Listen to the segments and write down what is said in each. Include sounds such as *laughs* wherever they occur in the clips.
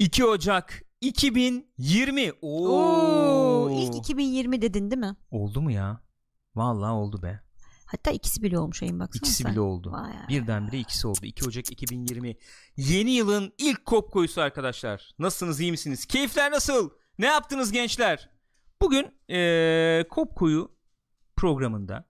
2 Ocak 2020. Oo. Oo, ilk 2020 dedin değil mi? Oldu mu ya? Vallahi oldu be. Hatta ikisi bile olmuş ayın baksana İkisi sen. bile oldu. Vay. Birdenbire ikisi oldu. 2 Ocak 2020. Yeni yılın ilk kop koyusu arkadaşlar. Nasılsınız iyi misiniz? Keyifler nasıl? Ne yaptınız gençler? Bugün eee kop koyu programında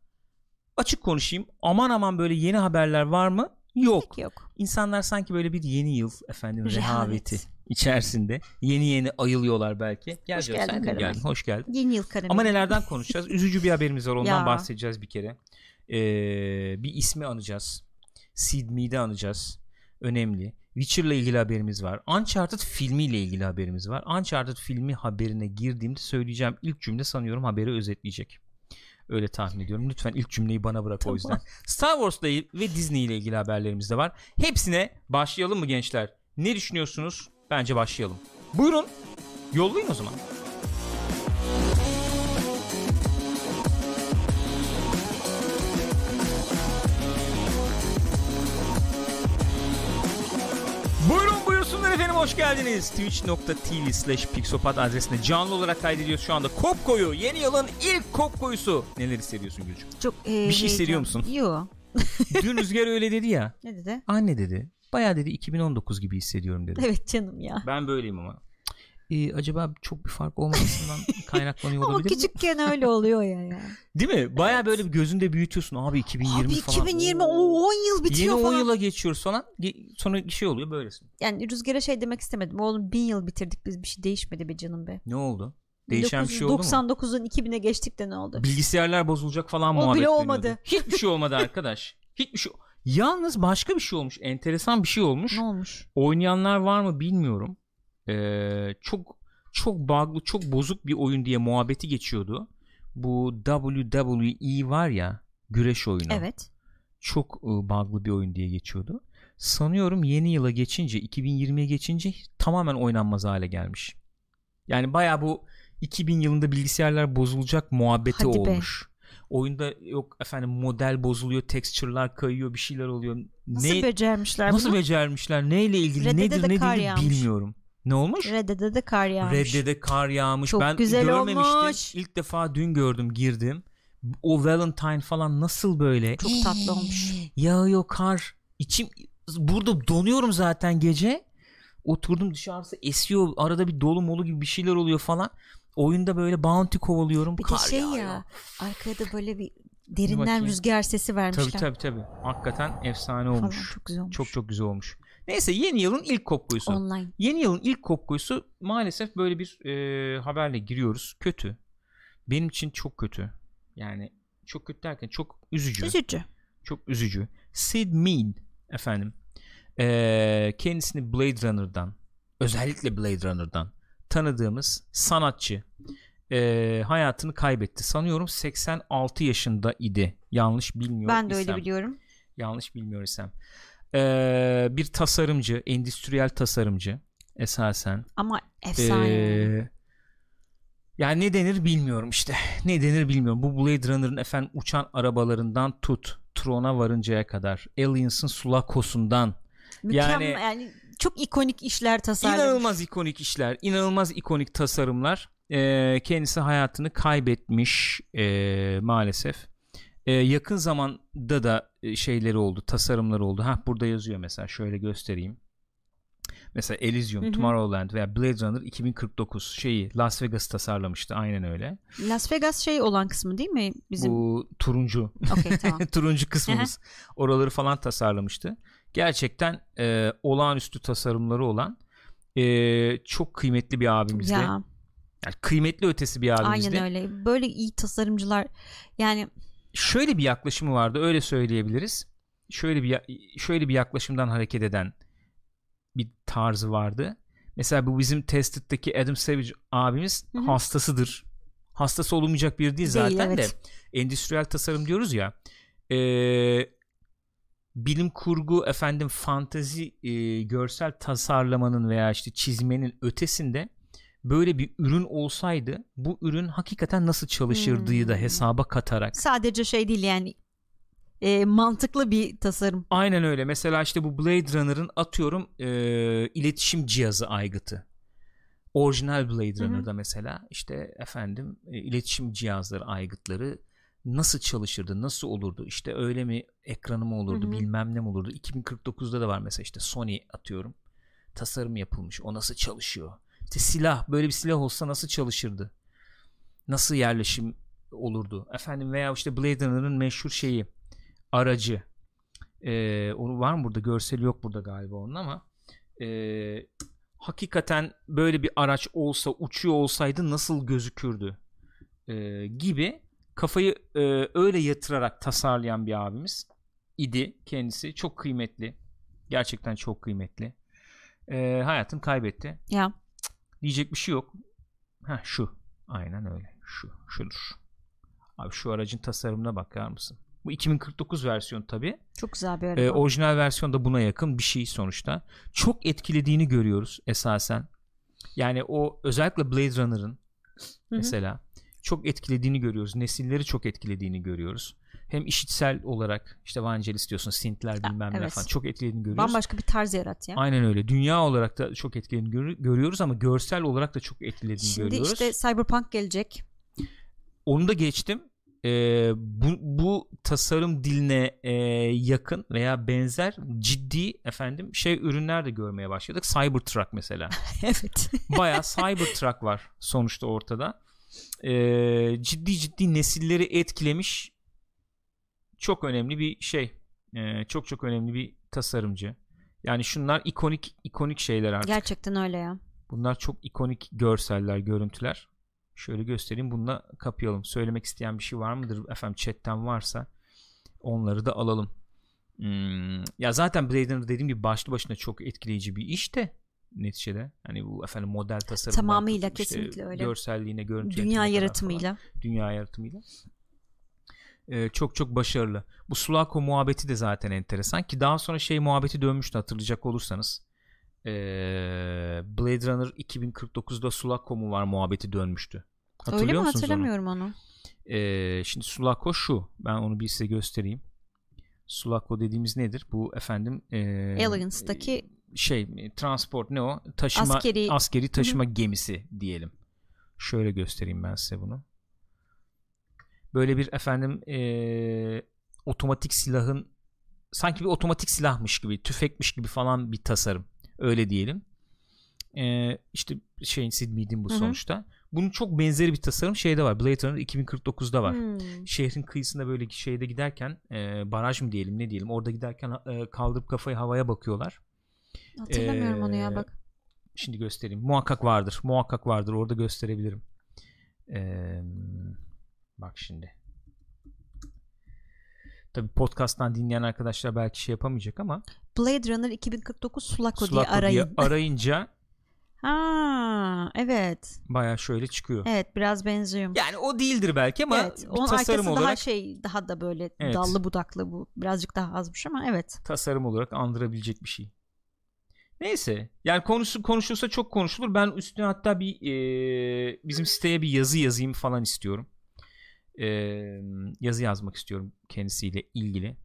açık konuşayım. Aman aman böyle yeni haberler var mı? Yok. Pek yok. İnsanlar sanki böyle bir yeni yıl efendim Rehavet. rehaveti içerisinde yeni yeni ayılıyorlar belki. Gel Hoş canım, geldin sen geldin. Hoş geldin. Yeni yıl karameli. Ama nelerden konuşacağız? *laughs* Üzücü bir haberimiz var. Ondan Ya. bahsedeceğiz bir kere. Ee, bir ismi anacağız. Sid Mead'i anacağız. Önemli. Witcher'la ilgili haberimiz var. Uncharted filmiyle ilgili haberimiz var. Uncharted filmi haberine girdiğimde söyleyeceğim ilk cümle sanıyorum haberi özetleyecek. Öyle tahmin ediyorum. Lütfen ilk cümleyi bana bırak o Tamam. yüzden. Star Wars'la ve Disney ile ilgili haberlerimiz de var. Hepsine başlayalım mı gençler? Ne düşünüyorsunuz? Bence başlayalım. Buyurun. Yollayın o zaman. Buyurun buyursunlar efendim hoş geldiniz. Twitch.tv slash Pixopat adresine canlı olarak kaydediyoruz şu anda. Kop koyu yeni yılın ilk kop koyusu. Neler hissediyorsun Gülcüm? Çok, e, Bir şey hissediyor musun? Yok. Dün Rüzgar öyle dedi ya. *laughs* Ne dedi? Anne dedi. Baya dedi 2019 gibi hissediyorum dedi. Evet canım ya. Ben böyleyim ama. Ee, acaba çok bir fark olmasından *laughs* kaynaklanıyor Ama olabilir mi? küçükken öyle oluyor ya. ya. Değil mi? Baya böyle bir gözünde büyütüyorsun. Abi 2020 Abi falan. 2020 Oo. o 10 yıl bitiyor Yeni 10 falan. yıla geçiyoruz falan. Sonra bir şey oluyor böylesin. Yani Rüzgar'a şey demek istemedim. Oğlum bin yıl bitirdik biz bir şey değişmedi be canım be. Ne oldu? Değişen bir şey oldu mu? 1999'dan 2000'e geçtik de ne oldu? Bilgisayarlar bozulacak falan O muhabbet bile dönüyordu. olmadı. Hiçbir şey olmadı arkadaş. Hiçbir şey. Yalnız başka bir şey olmuş. Enteresan bir şey olmuş. Ne olmuş? Oynayanlar var mı bilmiyorum. Ee, çok çok bug'lı, çok bozuk bir oyun diye muhabbeti geçiyordu. Bu WWE var ya, güreş oyunu. Evet. Çok e, bug'lı bir oyun diye geçiyordu. Sanıyorum yeni yıla geçince, 2020'ye geçince tamamen oynanmaz hale gelmiş. Yani baya bu 2000 yılında bilgisayarlar bozulacak muhabbeti Hadi be. Oyunda yok efendim model bozuluyor, texture'lar kayıyor, bir şeyler oluyor. Nasıl ne, becermişler Nasıl bunu? becermişler? Neyle ilgili? Red Dead'e nedir de ne kar değildir yağmış. bilmiyorum. Ne olmuş? Red Dead'e de kar yağmış. Red Dead'e kar yağmış. Çok ben güzel görmemiştim. olmuş. İlk defa dün gördüm, girdim. O Valentine falan nasıl böyle? Çok tatlı olmuş. Yağıyor kar. İçim burada donuyorum zaten gece. Oturdum dışarısı esiyor. Arada bir dolu molu gibi bir şeyler oluyor falan. Oyunda böyle bounty kovalıyorum. Bir de kar şey yağıyor. ya arkada böyle bir derinden rüzgar sesi vermişler. Tabii tabii tabii. Hakikaten efsane Falan. olmuş. Çok güzel olmuş. Çok çok güzel olmuş. Neyse yeni yılın ilk kopkuyusu. Online. Yeni yılın ilk kopkuyusu maalesef böyle bir e, haberle giriyoruz. Kötü. Benim için çok kötü. Yani çok kötü derken çok üzücü. Üzücü. Çok üzücü. Sid Mead efendim. E, kendisini Blade Runner'dan özellikle Blade Runner'dan tanıdığımız sanatçı e, hayatını kaybetti. Sanıyorum 86 yaşında idi. Yanlış bilmiyor Ben de öyle isem. biliyorum. Yanlış bilmiyor isem. E, bir tasarımcı, endüstriyel tasarımcı esasen. Ama efsane. Ee, yani ne denir bilmiyorum işte. Ne denir bilmiyorum. Bu Blade Runner'ın efendim uçan arabalarından tut. Tron'a varıncaya kadar. Aliens'ın Sulakosundan. Mükemmel yani- yani, çok ikonik işler tasarlamış. İnanılmaz ikonik işler. inanılmaz ikonik tasarımlar. Ee, kendisi hayatını kaybetmiş ee, maalesef. Ee, yakın zamanda da e, şeyleri oldu. Tasarımları oldu. Ha burada yazıyor mesela. Şöyle göstereyim. Mesela Elysium, Hı hı. Tomorrowland veya Blade Runner 2049 şeyi Las Vegas tasarlamıştı. Aynen öyle. Las Vegas şey olan kısmı değil mi? Bizim. Bu turuncu Okey tamam. *laughs* turuncu kısmımız. Oraları falan tasarlamıştı. Gerçekten e, olağanüstü tasarımları olan e, çok kıymetli bir abimizdi. ya Yani kıymetli ötesi bir abimizdi. aynen öyle. Böyle iyi tasarımcılar yani Şöyle bir yaklaşımı vardı, öyle söyleyebiliriz. Şöyle bir şöyle bir yaklaşımdan hareket eden bir tarzı vardı. Mesela bu bizim Tested'daki Adam Savage abimiz Hı hı. hastasıdır. Hastası olmayacak biri değil, Değil, zaten evet. de endüstriyel tasarım diyoruz ya. Ee, bilim kurgu efendim fantezi e, görsel tasarlamanın veya işte çizmenin ötesinde böyle bir ürün olsaydı bu ürün hakikaten nasıl çalışırdığı da Hmm. hesaba katarak sadece şey değil yani e, mantıklı bir tasarım. Aynen öyle. Mesela işte bu Blade Runner'ın atıyorum e, iletişim cihazı aygıtı. Orijinal Blade Runner'da mesela işte efendim e, iletişim cihazları aygıtları nasıl çalışırdı, nasıl olurdu? İşte öyle mi ekranı mı olurdu, Hı hı. bilmem ne mi olurdu? 2049'da da var mesela işte Sony atıyorum. Tasarım yapılmış. O nasıl çalışıyor? İşte silah, böyle bir silah olsa nasıl çalışırdı? Nasıl yerleşim olurdu? Efendim veya işte Blade Runner'ın meşhur şeyi aracı. Ee, onu var mı burada? Görseli yok burada galiba onun ama ee, hakikaten böyle bir araç olsa uçuyor olsaydı nasıl gözükürdü Ee, gibi kafayı e, öyle yatırarak tasarlayan bir abimiz idi kendisi. Çok kıymetli. Gerçekten çok kıymetli. Ee, hayatını kaybetti. Ya. Diyecek bir şey yok. Ha şu. Aynen öyle. Şu şudur. Abi şu aracın tasarımına bakar mısın? Bu 2049 versiyon tabi çok güzel bir araba. ee, orijinal versiyon da buna yakın bir şey sonuçta. Çok etkilediğini görüyoruz esasen. Yani o özellikle Blade Runner'ın mesela çok etkilediğini görüyoruz. Nesilleri çok etkilediğini görüyoruz. Hem işitsel olarak işte Vangelis diyorsun, synthler Ya, bilmem ne evet. falan çok etkilediğini görüyoruz. Bambaşka bir tarz yarat ya. Aynen öyle. Dünya olarak da çok etkilediğini gör- görüyoruz ama görsel olarak da çok etkilediğini Şimdi görüyoruz. işte Cyberpunk gelecek. Onu da geçtim. Ee, bu, bu tasarım diline e, yakın veya benzer ciddi efendim şey ürünler de görmeye başladık. Cybertruck mesela. *laughs* evet. Bayağı Cybertruck var sonuçta ortada. Ee, ciddi ciddi nesilleri etkilemiş çok önemli bir şey. Ee, çok çok önemli bir tasarımcı. Yani şunlar ikonik ikonik şeyler artık. Gerçekten öyle ya. Bunlar çok ikonik görseller, görüntüler. Şöyle göstereyim. Bununla kapayalım. Söylemek isteyen bir şey var mıdır? Efendim chatten varsa onları da alalım. Hmm, ya zaten Blade Runner dediğim gibi başlı başına çok etkileyici bir iş de neticede. Hani bu efendim model tasarımından Tamamıyla, işte kesinlikle öyle. Görselliğine, görüntü Dünya yaratımıyla. falan. Dünya yaratımıyla. Ee, çok çok başarılı. Bu Sulaco muhabbeti de zaten enteresan ki daha sonra şey muhabbeti dönmüştü hatırlayacak olursanız. Ee, Blade Runner 2049'da Sulaco mu var muhabbeti dönmüştü. Hatırlıyor Öyle mi musunuz onu? hatırlamıyorum onu. Ee, şimdi Sulaco şu. Ben onu bir size göstereyim. Sulaco dediğimiz nedir? Bu efendim ee, Aliens'taki şey e, transport ne o? Taşıma Askeri- askeri, taşıma gemisi diyelim. Şöyle göstereyim ben size bunu. Böyle bir efendim ee, otomatik silahın sanki bir otomatik silahmış gibi, tüfekmiş gibi falan bir tasarım. Öyle diyelim. Ee, işte şeyin Sid Mead'in bu Hı hı. sonuçta. Bunun çok benzeri bir tasarım şeyde var. Blade Runner 2049'da var Hmm. şehrin kıyısında böyle şeyde giderken e, baraj mı diyelim ne diyelim orada giderken e, kaldırıp kafayı havaya bakıyorlar. Hatırlamıyorum onu ya Ee, bak. Şimdi göstereyim. Muhakkak vardır. Muhakkak vardır. Orada gösterebilirim. Ee, bak şimdi. Tabii podcast'tan dinleyen arkadaşlar belki şey yapamayacak ama Blade Runner 2049 Sulaco, diye Sulaco diye arayın. arayınca *laughs* ha, evet. baya şöyle çıkıyor. Evet biraz benziyor. Yani o değildir belki ama evet, bir onun tasarım olarak daha şey daha da böyle Evet. dallı budaklı bu birazcık daha azmış ama evet. tasarım olarak andırabilecek bir şey. Neyse. Yani konusu konuşulsa çok konuşulur. Ben üstüne hatta bir e, bizim siteye bir yazı yazayım falan istiyorum. E, yazı yazmak istiyorum kendisiyle ilgili.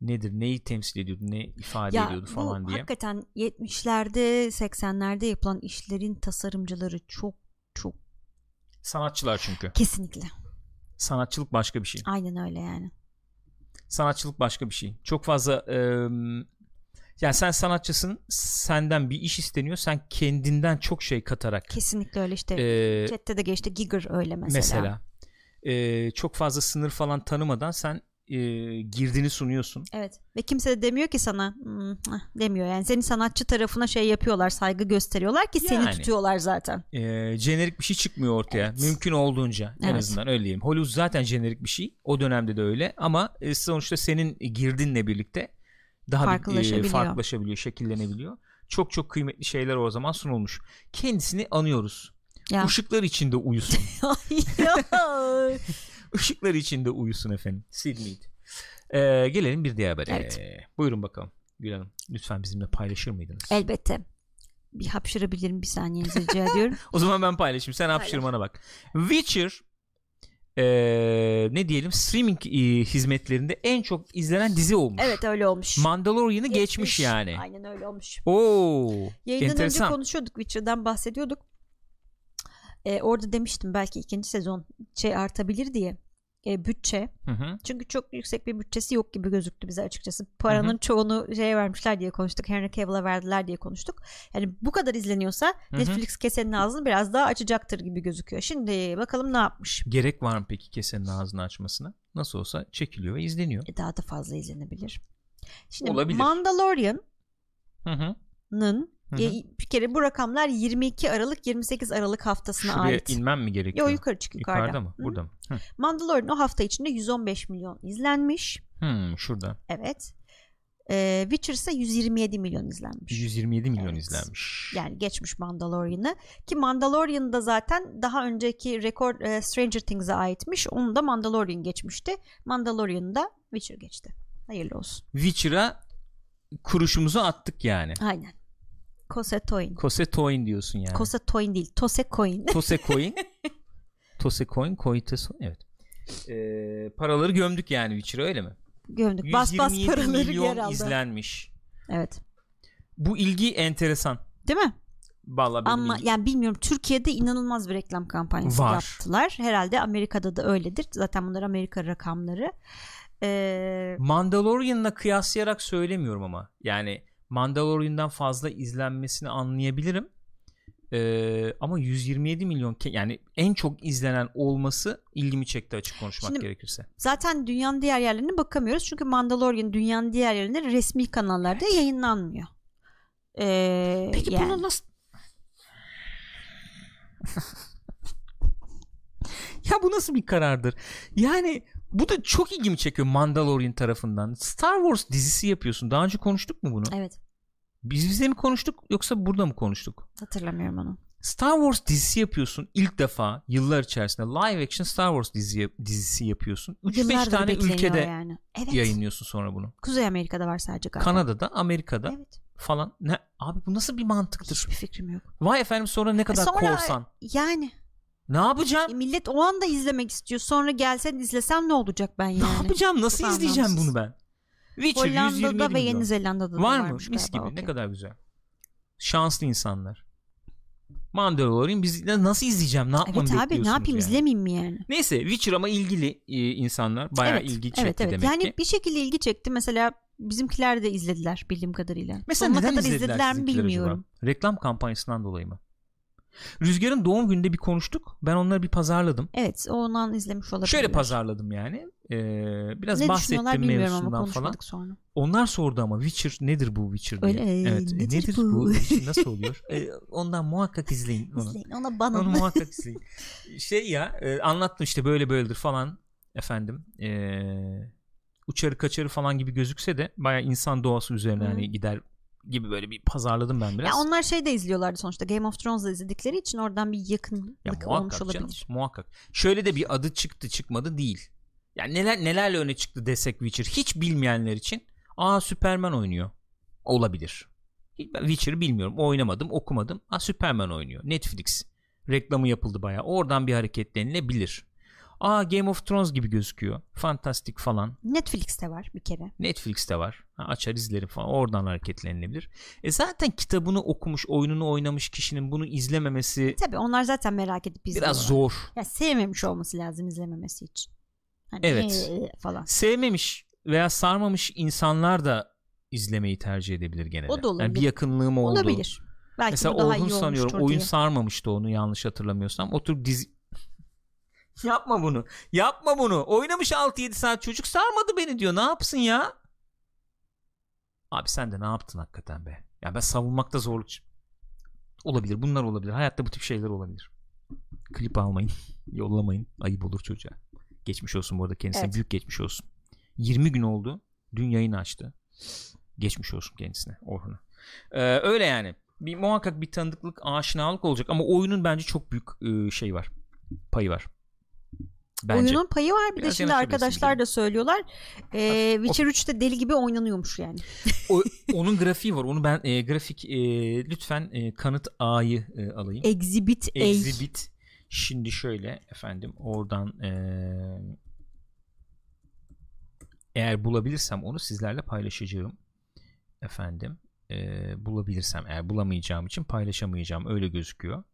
Nedir? Neyi temsil ediyordu? Ne ifade Ya ediyordu bu falan diye. hakikaten 70'lerde 80'lerde yapılan işlerin tasarımcıları çok çok Sanatçılar çünkü. kesinlikle. Sanatçılık başka bir şey. Aynen öyle yani. Sanatçılık başka bir şey. Çok fazla e, yani sen sanatçısın. Senden bir iş isteniyor. Sen kendinden çok şey katarak Kesinlikle öyle işte. e, Chat'te de geçti Giger öyle mesela. mesela e, çok fazla sınır falan tanımadan sen e, girdini sunuyorsun. Evet. Ve kimse de demiyor ki sana "Hmm, ah," demiyor yani senin sanatçı tarafına şey yapıyorlar saygı gösteriyorlar ki seni Yani. tutuyorlar zaten. E, jenerik bir şey çıkmıyor ortaya. Evet. Mümkün olduğunca en Evet. azından öyle diyeyim. Hollywood zaten jenerik bir şey. O dönemde de öyle ama e, sonuçta senin girdinle birlikte daha bir, e, Farklılaşabiliyor. farklılaşabiliyor, şekillenebiliyor. Çok çok kıymetli şeyler o zaman sunulmuş. Kendisini anıyoruz. Ya. Işıklar içinde uyusun. *laughs* Işıklar içinde uyusun efendim. Sid Mead. E, gelelim bir diğer habere. Evet. Buyurun bakalım. Gül Hanım lütfen bizimle paylaşır mıydınız? Elbette. Bir hapşırabilirim bir saniyenizi rica ediyorum. *laughs* O zaman ben paylaşayım. Sen hapşırmana bak. Witcher Ee, ne diyelim streaming e, hizmetlerinde en çok izlenen dizi olmuş. Evet öyle olmuş. Mandalorian'ı geçmiş. yani. Aynen öyle olmuş. Oo. Yayından enteresan. önce konuşuyorduk Witcher'dan bahsediyorduk. Ee, orada demiştim belki ikinci sezon şey artabilir diye. Ee, bütçe. Hı hı. Çünkü çok yüksek bir bütçesi yok gibi gözüktü bize açıkçası. Paranın çoğunu şeye vermişler diye konuştuk. Henry Cavill'a verdiler diye konuştuk. Yani bu kadar izleniyorsa hı. Netflix kesenin ağzını biraz daha açacaktır gibi gözüküyor. Şimdi bakalım ne yapmış. Gerek var mı peki kesenin ağzını açmasına? Nasıl olsa çekiliyor ve izleniyor. E, daha da fazla izlenebilir. Şimdi Olabilir. Mandalorian'ın Hı hı. E, bir kere bu rakamlar 22 Aralık 28 Aralık haftasına Şuraya ait. inmem mi gerekiyor? Yo yukarı çık yukarıda. Yukarıda mı? Hı. Burada mı? Hı. Mandalorian o hafta içinde 115 milyon izlenmiş. Hmm, şurada. Evet. Ee, Witcher ise 127 milyon izlenmiş. 127 milyon Evet. izlenmiş. Yani geçmiş Mandalorian'ı ki Mandalorian da zaten daha önceki rekor e, Stranger Things'e aitmiş. Onu da Mandalorian geçmişti. Mandalorian'ı da Witcher geçti. Hayırlı olsun. Witcher'a kuruşumuzu attık yani. Aynen. Kosetoin. Kosetoin diyorsun yani. Kosetoin değil. Tosecoin. *laughs* Tosecoin. Tosecoin, Koitesoin. Evet. Ee, paraları gömdük yani Witcher'a öyle mi? Gömdük. Bas bas 127 paraları yer aldı. izlenmiş. Evet. Bu ilgi enteresan. Değil mi? Vallahi Ama ilgi- yani bilmiyorum Türkiye'de inanılmaz bir reklam kampanyası Var. yaptılar. Herhalde Amerika'da da öyledir. Zaten bunlar Amerika rakamları. Ee, Mandalorian'la kıyaslayarak söylemiyorum ama. Yani Mandalorian'dan fazla izlenmesini anlayabilirim. Ee, ama 127 milyon yani en çok izlenen olması ilgimi çekti açık konuşmak Şimdi- gerekirse. zaten dünyanın diğer yerlerine bakamıyoruz. Çünkü Mandalorian dünyanın diğer yerlerinde resmi kanallarda yayınlanmıyor. Ee, Peki yani. bunu nasıl *laughs* Ya bu nasıl bir karardır? Yani bu da çok ilgimi çekiyor Mandalorian tarafından. Star Wars dizisi yapıyorsun. Daha önce konuştuk mu bunu? Evet Biz bize mi konuştuk yoksa burada mı konuştuk? hatırlamıyorum onu. Star Wars dizisi yapıyorsun ilk defa yıllar içerisinde live action Star Wars dizi, dizisi yapıyorsun. 3-5 Yıllardır tane ülkede yani. Evet. yayınlıyorsun sonra bunu. Kuzey Amerika'da var sadece galiba. Kanada'da, Amerika'da Evet. falan. Ne abi bu nasıl bir mantıktır? Hiçbir fikrim yok. Vay efendim sonra ne kadar sonra- korsan. Yani Ne yapacağım? e, millet o anda izlemek istiyor. Sonra gelsen izlesem ne olacak ben yani? Ne yapacağım? Nasıl Çok izleyeceğim anlamsız. bunu ben? Witcher 127 Hollanda'da ve. Yeni Zelanda'da da Var mı? varmış Mis gibi. Ne okey. kadar güzel. Şanslı insanlar. Mandalorian biz nasıl izleyeceğim? Ne yapmamı Evet abi ne bekliyorsunuz yapayım yani? izlemeyeyim mi yani? Neyse Witcher ama ilgili e, insanlar bayağı evet, ilgi çekti evet, evet. demek yani ki. bir şekilde ilgi çekti. Mesela bizimkiler de izlediler bildiğim kadarıyla. Mesela Sonuna neden kadar izlediler, izlediler mi bilmiyorum. acaba? Reklam kampanyasından dolayı mı? Rüzgar'ın doğum gününde bir konuştuk. Ben onları bir pazarladım. Evet ondan izlemiş olabilirler. Şöyle pazarladım yani. Ee, biraz Ne bahsettim mevzusundan falan. sonra. Onlar sordu ama Witcher nedir bu Witcher diye. Öyle, evet. e, nedir nedir, bu? bu? Witcher *laughs* nasıl oluyor? Ee, ondan muhakkak izleyin onu. İzleyin ona bana. Onu *laughs* muhakkak izleyin. Şey ya e, anlattım işte böyle böyledir falan efendim. E, uçarı kaçarı falan gibi gözükse de baya insan doğası üzerine Hı. hani gider gibi böyle bir pazarladım ben biraz. Ya onlar şey de izliyorlardı sonuçta. Game of Thrones'da izledikleri için oradan bir yakınlık Ya olmuş olabilir. canım, muhakkak. Şöyle de bir adı çıktı çıkmadı değil. Yani neler nelerle öne çıktı desek Witcher hiç bilmeyenler için aa Superman oynuyor. Olabilir. Ben Witcher'ı bilmiyorum. Oynamadım, okumadım. Aa Superman oynuyor. Netflix. Reklamı yapıldı bayağı. Oradan bir hareketlenilebilir. Aa Game of Thrones gibi gözüküyor. Fantastik falan. Netflix'te var bir kere. Netflix'te var. Ha, açar izlerim falan. Oradan hareketlenilebilir. E zaten kitabını okumuş, oyununu oynamış kişinin bunu izlememesi Tabii onlar zaten merak edip izliyorlar. biraz zor. Ya sevmemiş olması lazım izlememesi için. Hani Evet. ee falan. sevmemiş veya sarmamış insanlar da izlemeyi tercih edebilir genelde. O da olabilir. Yani bir yakınlığım oldu. Olabilir. Belki Mesela Orhun sanıyorum oyun diye. sarmamıştı onu yanlış hatırlamıyorsam. Oturup dizi Yapma bunu. Yapma bunu. Oynamış 6-7 saat çocuk sarmadı beni diyor. Ne yapsın ya? Abi sen de ne yaptın hakikaten be? Ya ben savunmakta zorluk olabilir. Bunlar olabilir. Hayatta bu tip şeyler olabilir. Klip almayın. *laughs* Yollamayın. Ayıp olur çocuğa. Geçmiş olsun bu arada kendisine. Evet. Büyük geçmiş olsun. 20 gün oldu. Dün yayın açtı. Geçmiş olsun kendisine. Orhun'a. Ee, öyle yani. Bir muhakkak bir tanıdıklık, aşinalık olacak ama oyunun bence çok büyük e, şey var. Payı var. Bence. Oyunun payı var bir de Biraz şimdi yanaşabilirsin arkadaşlar da söylüyorlar. Ee, Witcher 3'te deli gibi oynanıyormuş yani. O- *laughs* onun grafiği var. Onu ben e, grafik e, lütfen e, kanıt A'yı e, alayım. Exhibit A. Exhibit Şimdi şöyle efendim oradan eee, eğer bulabilirsem onu sizlerle paylaşacağım. Efendim eee, bulabilirsem eğer bulamayacağım için paylaşamayacağım öyle gözüküyor.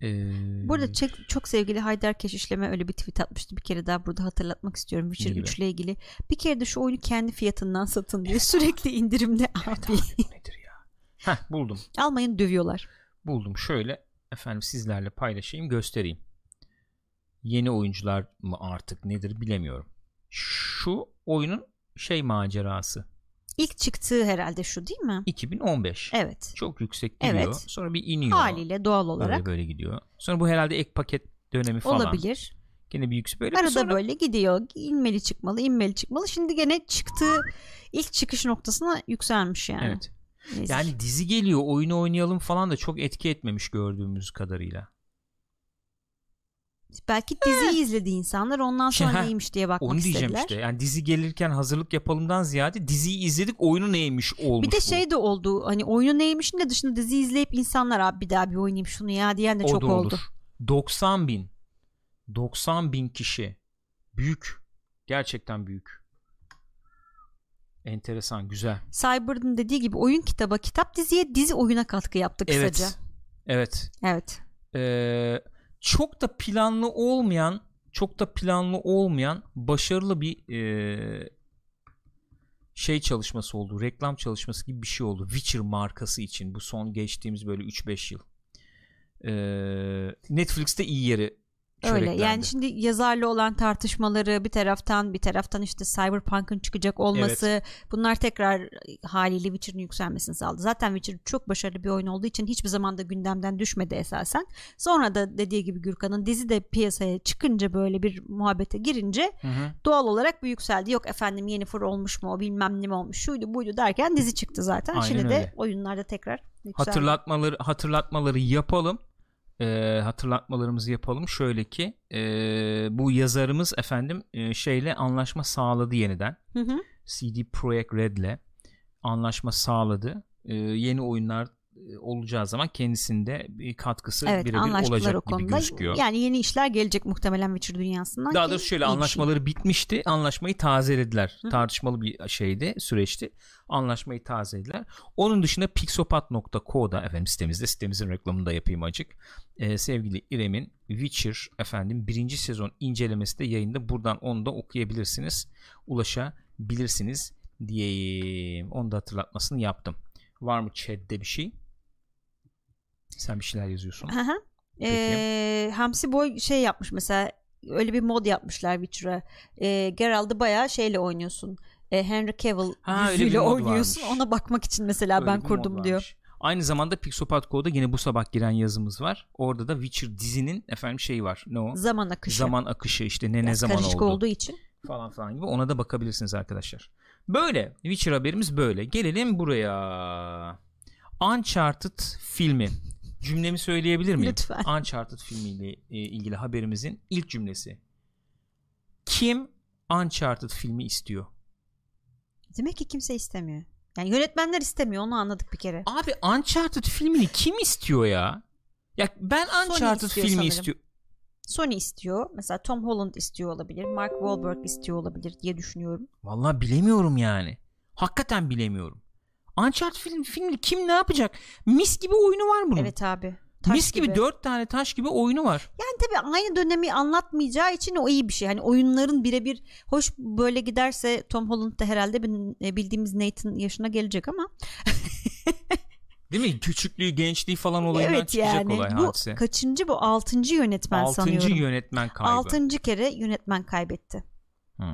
Eee, Burada çok, çok sevgili Haydar Keşişleme öyle bir tweet atmıştı. Bir kere daha burada hatırlatmak istiyorum Witcher Ne gibi? 3 ile ilgili. Bir kere de şu oyunu kendi fiyatından satın diye *laughs* sürekli indirimde abi. nedir ya? Heh buldum. Almayın dövüyorlar. buldum. Şöyle efendim sizlerle paylaşayım, göstereyim. Yeni oyuncular mı artık nedir bilemiyorum. Şu oyunun şey macerası İlk çıktığı herhalde şu değil mi? 2015. Evet. Çok yüksek gidiyor. Evet. Sonra bir iniyor. Haliyle doğal olarak Böyle böyle gidiyor. Sonra bu herhalde ek paket dönemi falan. olabilir. Gene bir yüksek böyle. Arada sonra böyle gidiyor. İnmeli çıkmalı, inmeli çıkmalı. Şimdi gene çıktığı ilk çıkış noktasına yükselmiş yani. Evet. Neyse. Yani dizi geliyor, oyunu oynayalım falan da çok etki etmemiş gördüğümüz kadarıyla. Belki diziyi izledi insanlar ondan Şey, sonra ha, neymiş diye bakmak Onu diyeceğim istediler. işte. Yani dizi gelirken hazırlık yapalımdan ziyade diziyi izledik, oyunu neymiş olmuş Bir de bu. şey de oldu. Hani oyunu neymişin de dışında dizi izleyip insanlar abi bir daha bir oynayayım şunu ya diyen de O çok da oldu. olur. 90 bin 90 bin kişi büyük gerçekten büyük enteresan güzel Cyber'ın dediği gibi oyun kitaba kitap diziye dizi oyuna katkı yaptı kısaca. evet evet Evet. Ee, çok da planlı olmayan çok da planlı olmayan başarılı bir ee, şey çalışması oldu. Reklam çalışması gibi bir şey oldu. Witcher markası için bu son geçtiğimiz böyle 3-5 yıl. Ee, Netflix'te iyi yeri Öyle. çöreklendi. Yani şimdi yazarla olan tartışmaları bir taraftan bir taraftan işte Cyberpunk'ın çıkacak olması bunlar tekrar haliyle Witcher'ın yükselmesini sağladı. Zaten Witcher çok başarılı bir oyun olduğu için hiçbir zaman da gündemden düşmedi esasen. Sonra da dediği gibi Gürkan'ın dizi de piyasaya çıkınca böyle bir muhabbete girince Hı hı. doğal olarak bir yükseldi. Yok efendim Yennefer olmuş mu bilmem ne mi olmuş şuydu buydu derken dizi çıktı zaten. Aynen Şimdi de öyle. oyunlarda tekrar yükseldi. hatırlatmaları hatırlatmaları yapalım. Ee, hatırlatmalarımızı yapalım. Şöyle ki ee, bu yazarımız efendim ee, şeyle anlaşma sağladı yeniden. Hı hı. CD Projekt Red'le anlaşma sağladı. Ee, yeni oyunlar e, olacağı zaman kendisinde bir katkısı Evet birebir olacak o gibi gözüküyor. Yani yeni işler gelecek muhtemelen Witcher dünyasından. Daha doğrusu şöyle bir şey. anlaşmaları bitmişti. Anlaşmayı tazelediler. Hı. Tartışmalı bir şeydi, süreçti. Anlaşmayı tazelediler. Onun dışında pixopat.co'da efendim sitemizde sitemizin reklamını da yapayım acık. Ee, sevgili İrem'in Witcher efendim birinci sezon incelemesi de yayında. Buradan onu da okuyabilirsiniz. Ulaşabilirsiniz diyeyim. Onu da hatırlatmasını yaptım. Var mı chat'te bir şey? Sen bir şeyler yazıyorsun. Hı hı. Peki. Ee, Hamsi Boy şey yapmış mesela öyle bir mod yapmışlar Witcher'a. Ee, Geralt'ı bayağı şeyle oynuyorsun. Ee, Henry Cavill Ha, yüzüyle oynuyorsun. varmış. Ona bakmak için mesela Öyle ben kurdum diyor. Aynı zamanda Pixopat.co'da yine bu sabah giren yazımız var. Orada da Witcher dizinin efendim şeyi var. Ne o? Zaman akışı. Zaman akışı işte ne ne Biraz zaman karışık oldu olduğu için. falan falan gibi ona da bakabilirsiniz arkadaşlar. Böyle Witcher haberimiz böyle. Gelelim buraya. Uncharted filmi. Cümlemi söyleyebilir miyim? Lütfen. Uncharted filmiyle e, ilgili haberimizin ilk cümlesi. Kim Uncharted filmi istiyor? Demek ki kimse istemiyor. Yani yönetmenler istemiyor onu anladık bir kere. Abi Uncharted filmini kim istiyor ya? Ya ben Uncharted istiyor filmi istiyorum. Sony istiyor. Mesela Tom Holland istiyor olabilir. Mark Wahlberg istiyor olabilir diye düşünüyorum. Vallahi bilemiyorum yani. Hakikaten bilemiyorum. Uncharted film, filmini kim ne yapacak? Mis gibi oyunu var bunun. Evet abi. Taş Mis gibi. dört tane taş gibi oyunu var. Yani tabii aynı dönemi anlatmayacağı için o iyi bir şey. Hani oyunların birebir hoş böyle giderse Tom Holland da herhalde e, bildiğimiz Nathan yaşına gelecek ama *laughs* Değil mi? Küçüklüğü, gençliği falan olayından evet çıkacak yani olay bu hadise. kaçıncı bu altıncı yönetmen Altıncı sanıyorum. yönetmen kaybı. Altıncı kere yönetmen kaybetti. Hmm.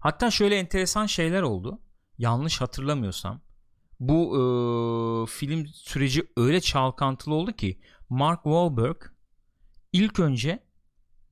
Hatta şöyle enteresan şeyler oldu. Yanlış hatırlamıyorsam. Bu e, film süreci öyle çalkantılı oldu ki Mark Wahlberg ilk önce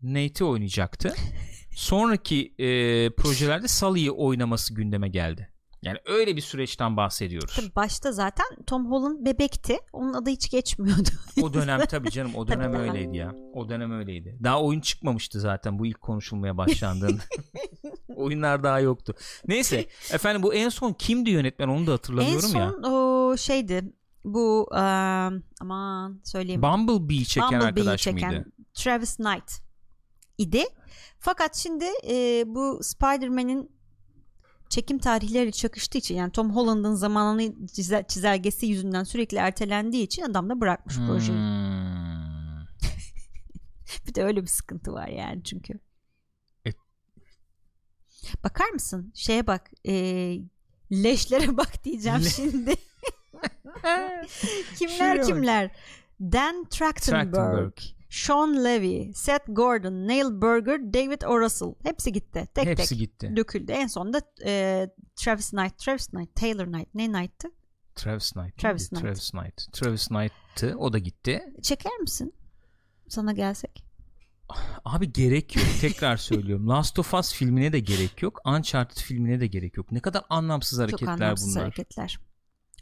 Nate'i oynayacaktı. *laughs* Sonraki e, projelerde Sully'yi oynaması gündeme geldi. Yani öyle bir süreçten bahsediyoruz. Tabii başta zaten Tom Holland bebekti. Onun adı hiç geçmiyordu. O dönem *laughs* tabii canım o dönem Tabii. öyleydi ya. O dönem öyleydi. Daha oyun çıkmamıştı zaten bu ilk konuşulmaya başlandığında. *laughs* Oyunlar daha yoktu. Neyse efendim bu en son kimdi yönetmen onu da en hatırlamıyorum son ya. o şeydi bu e, aman söyleyeyim. Bumblebee çeken Bumblebee'yi arkadaş çeken mıydı? Travis Knight idi. Fakat şimdi e, bu Spider-Man'in çekim tarihleri çakıştığı için yani Tom Holland'ın zamanını çizel- çizelgesi yüzünden sürekli ertelendiği için adam da bırakmış projeyi. Hmm. *laughs* Bir de öyle bir sıkıntı var yani çünkü. E- Bakar mısın? Şeye bak. e, leşlere bak diyeceğim Le- şimdi. *laughs* *laughs* kimler Şuraya bak. kimler? Dan Trachtenberg, Trachtenberg. Sean Levy, Seth Gordon, Neil Burger, David O. Russell. Hepsi gitti. Tek Hepsi tek gitti. döküldü. En sonunda e, Travis Knight, Travis Knight, Taylor Knight. Ne Knight'tı? Travis Knight. Travis? Knight. Travis Knight. Travis Knight'tı. O da gitti. Çeker misin? Sana gelsek. Abi gerek yok. Tekrar söylüyorum. *laughs* Last of Us filmine de gerek yok. Uncharted filmine de gerek yok. Ne kadar anlamsız Çok hareketler anlamsız bunlar. hareketler.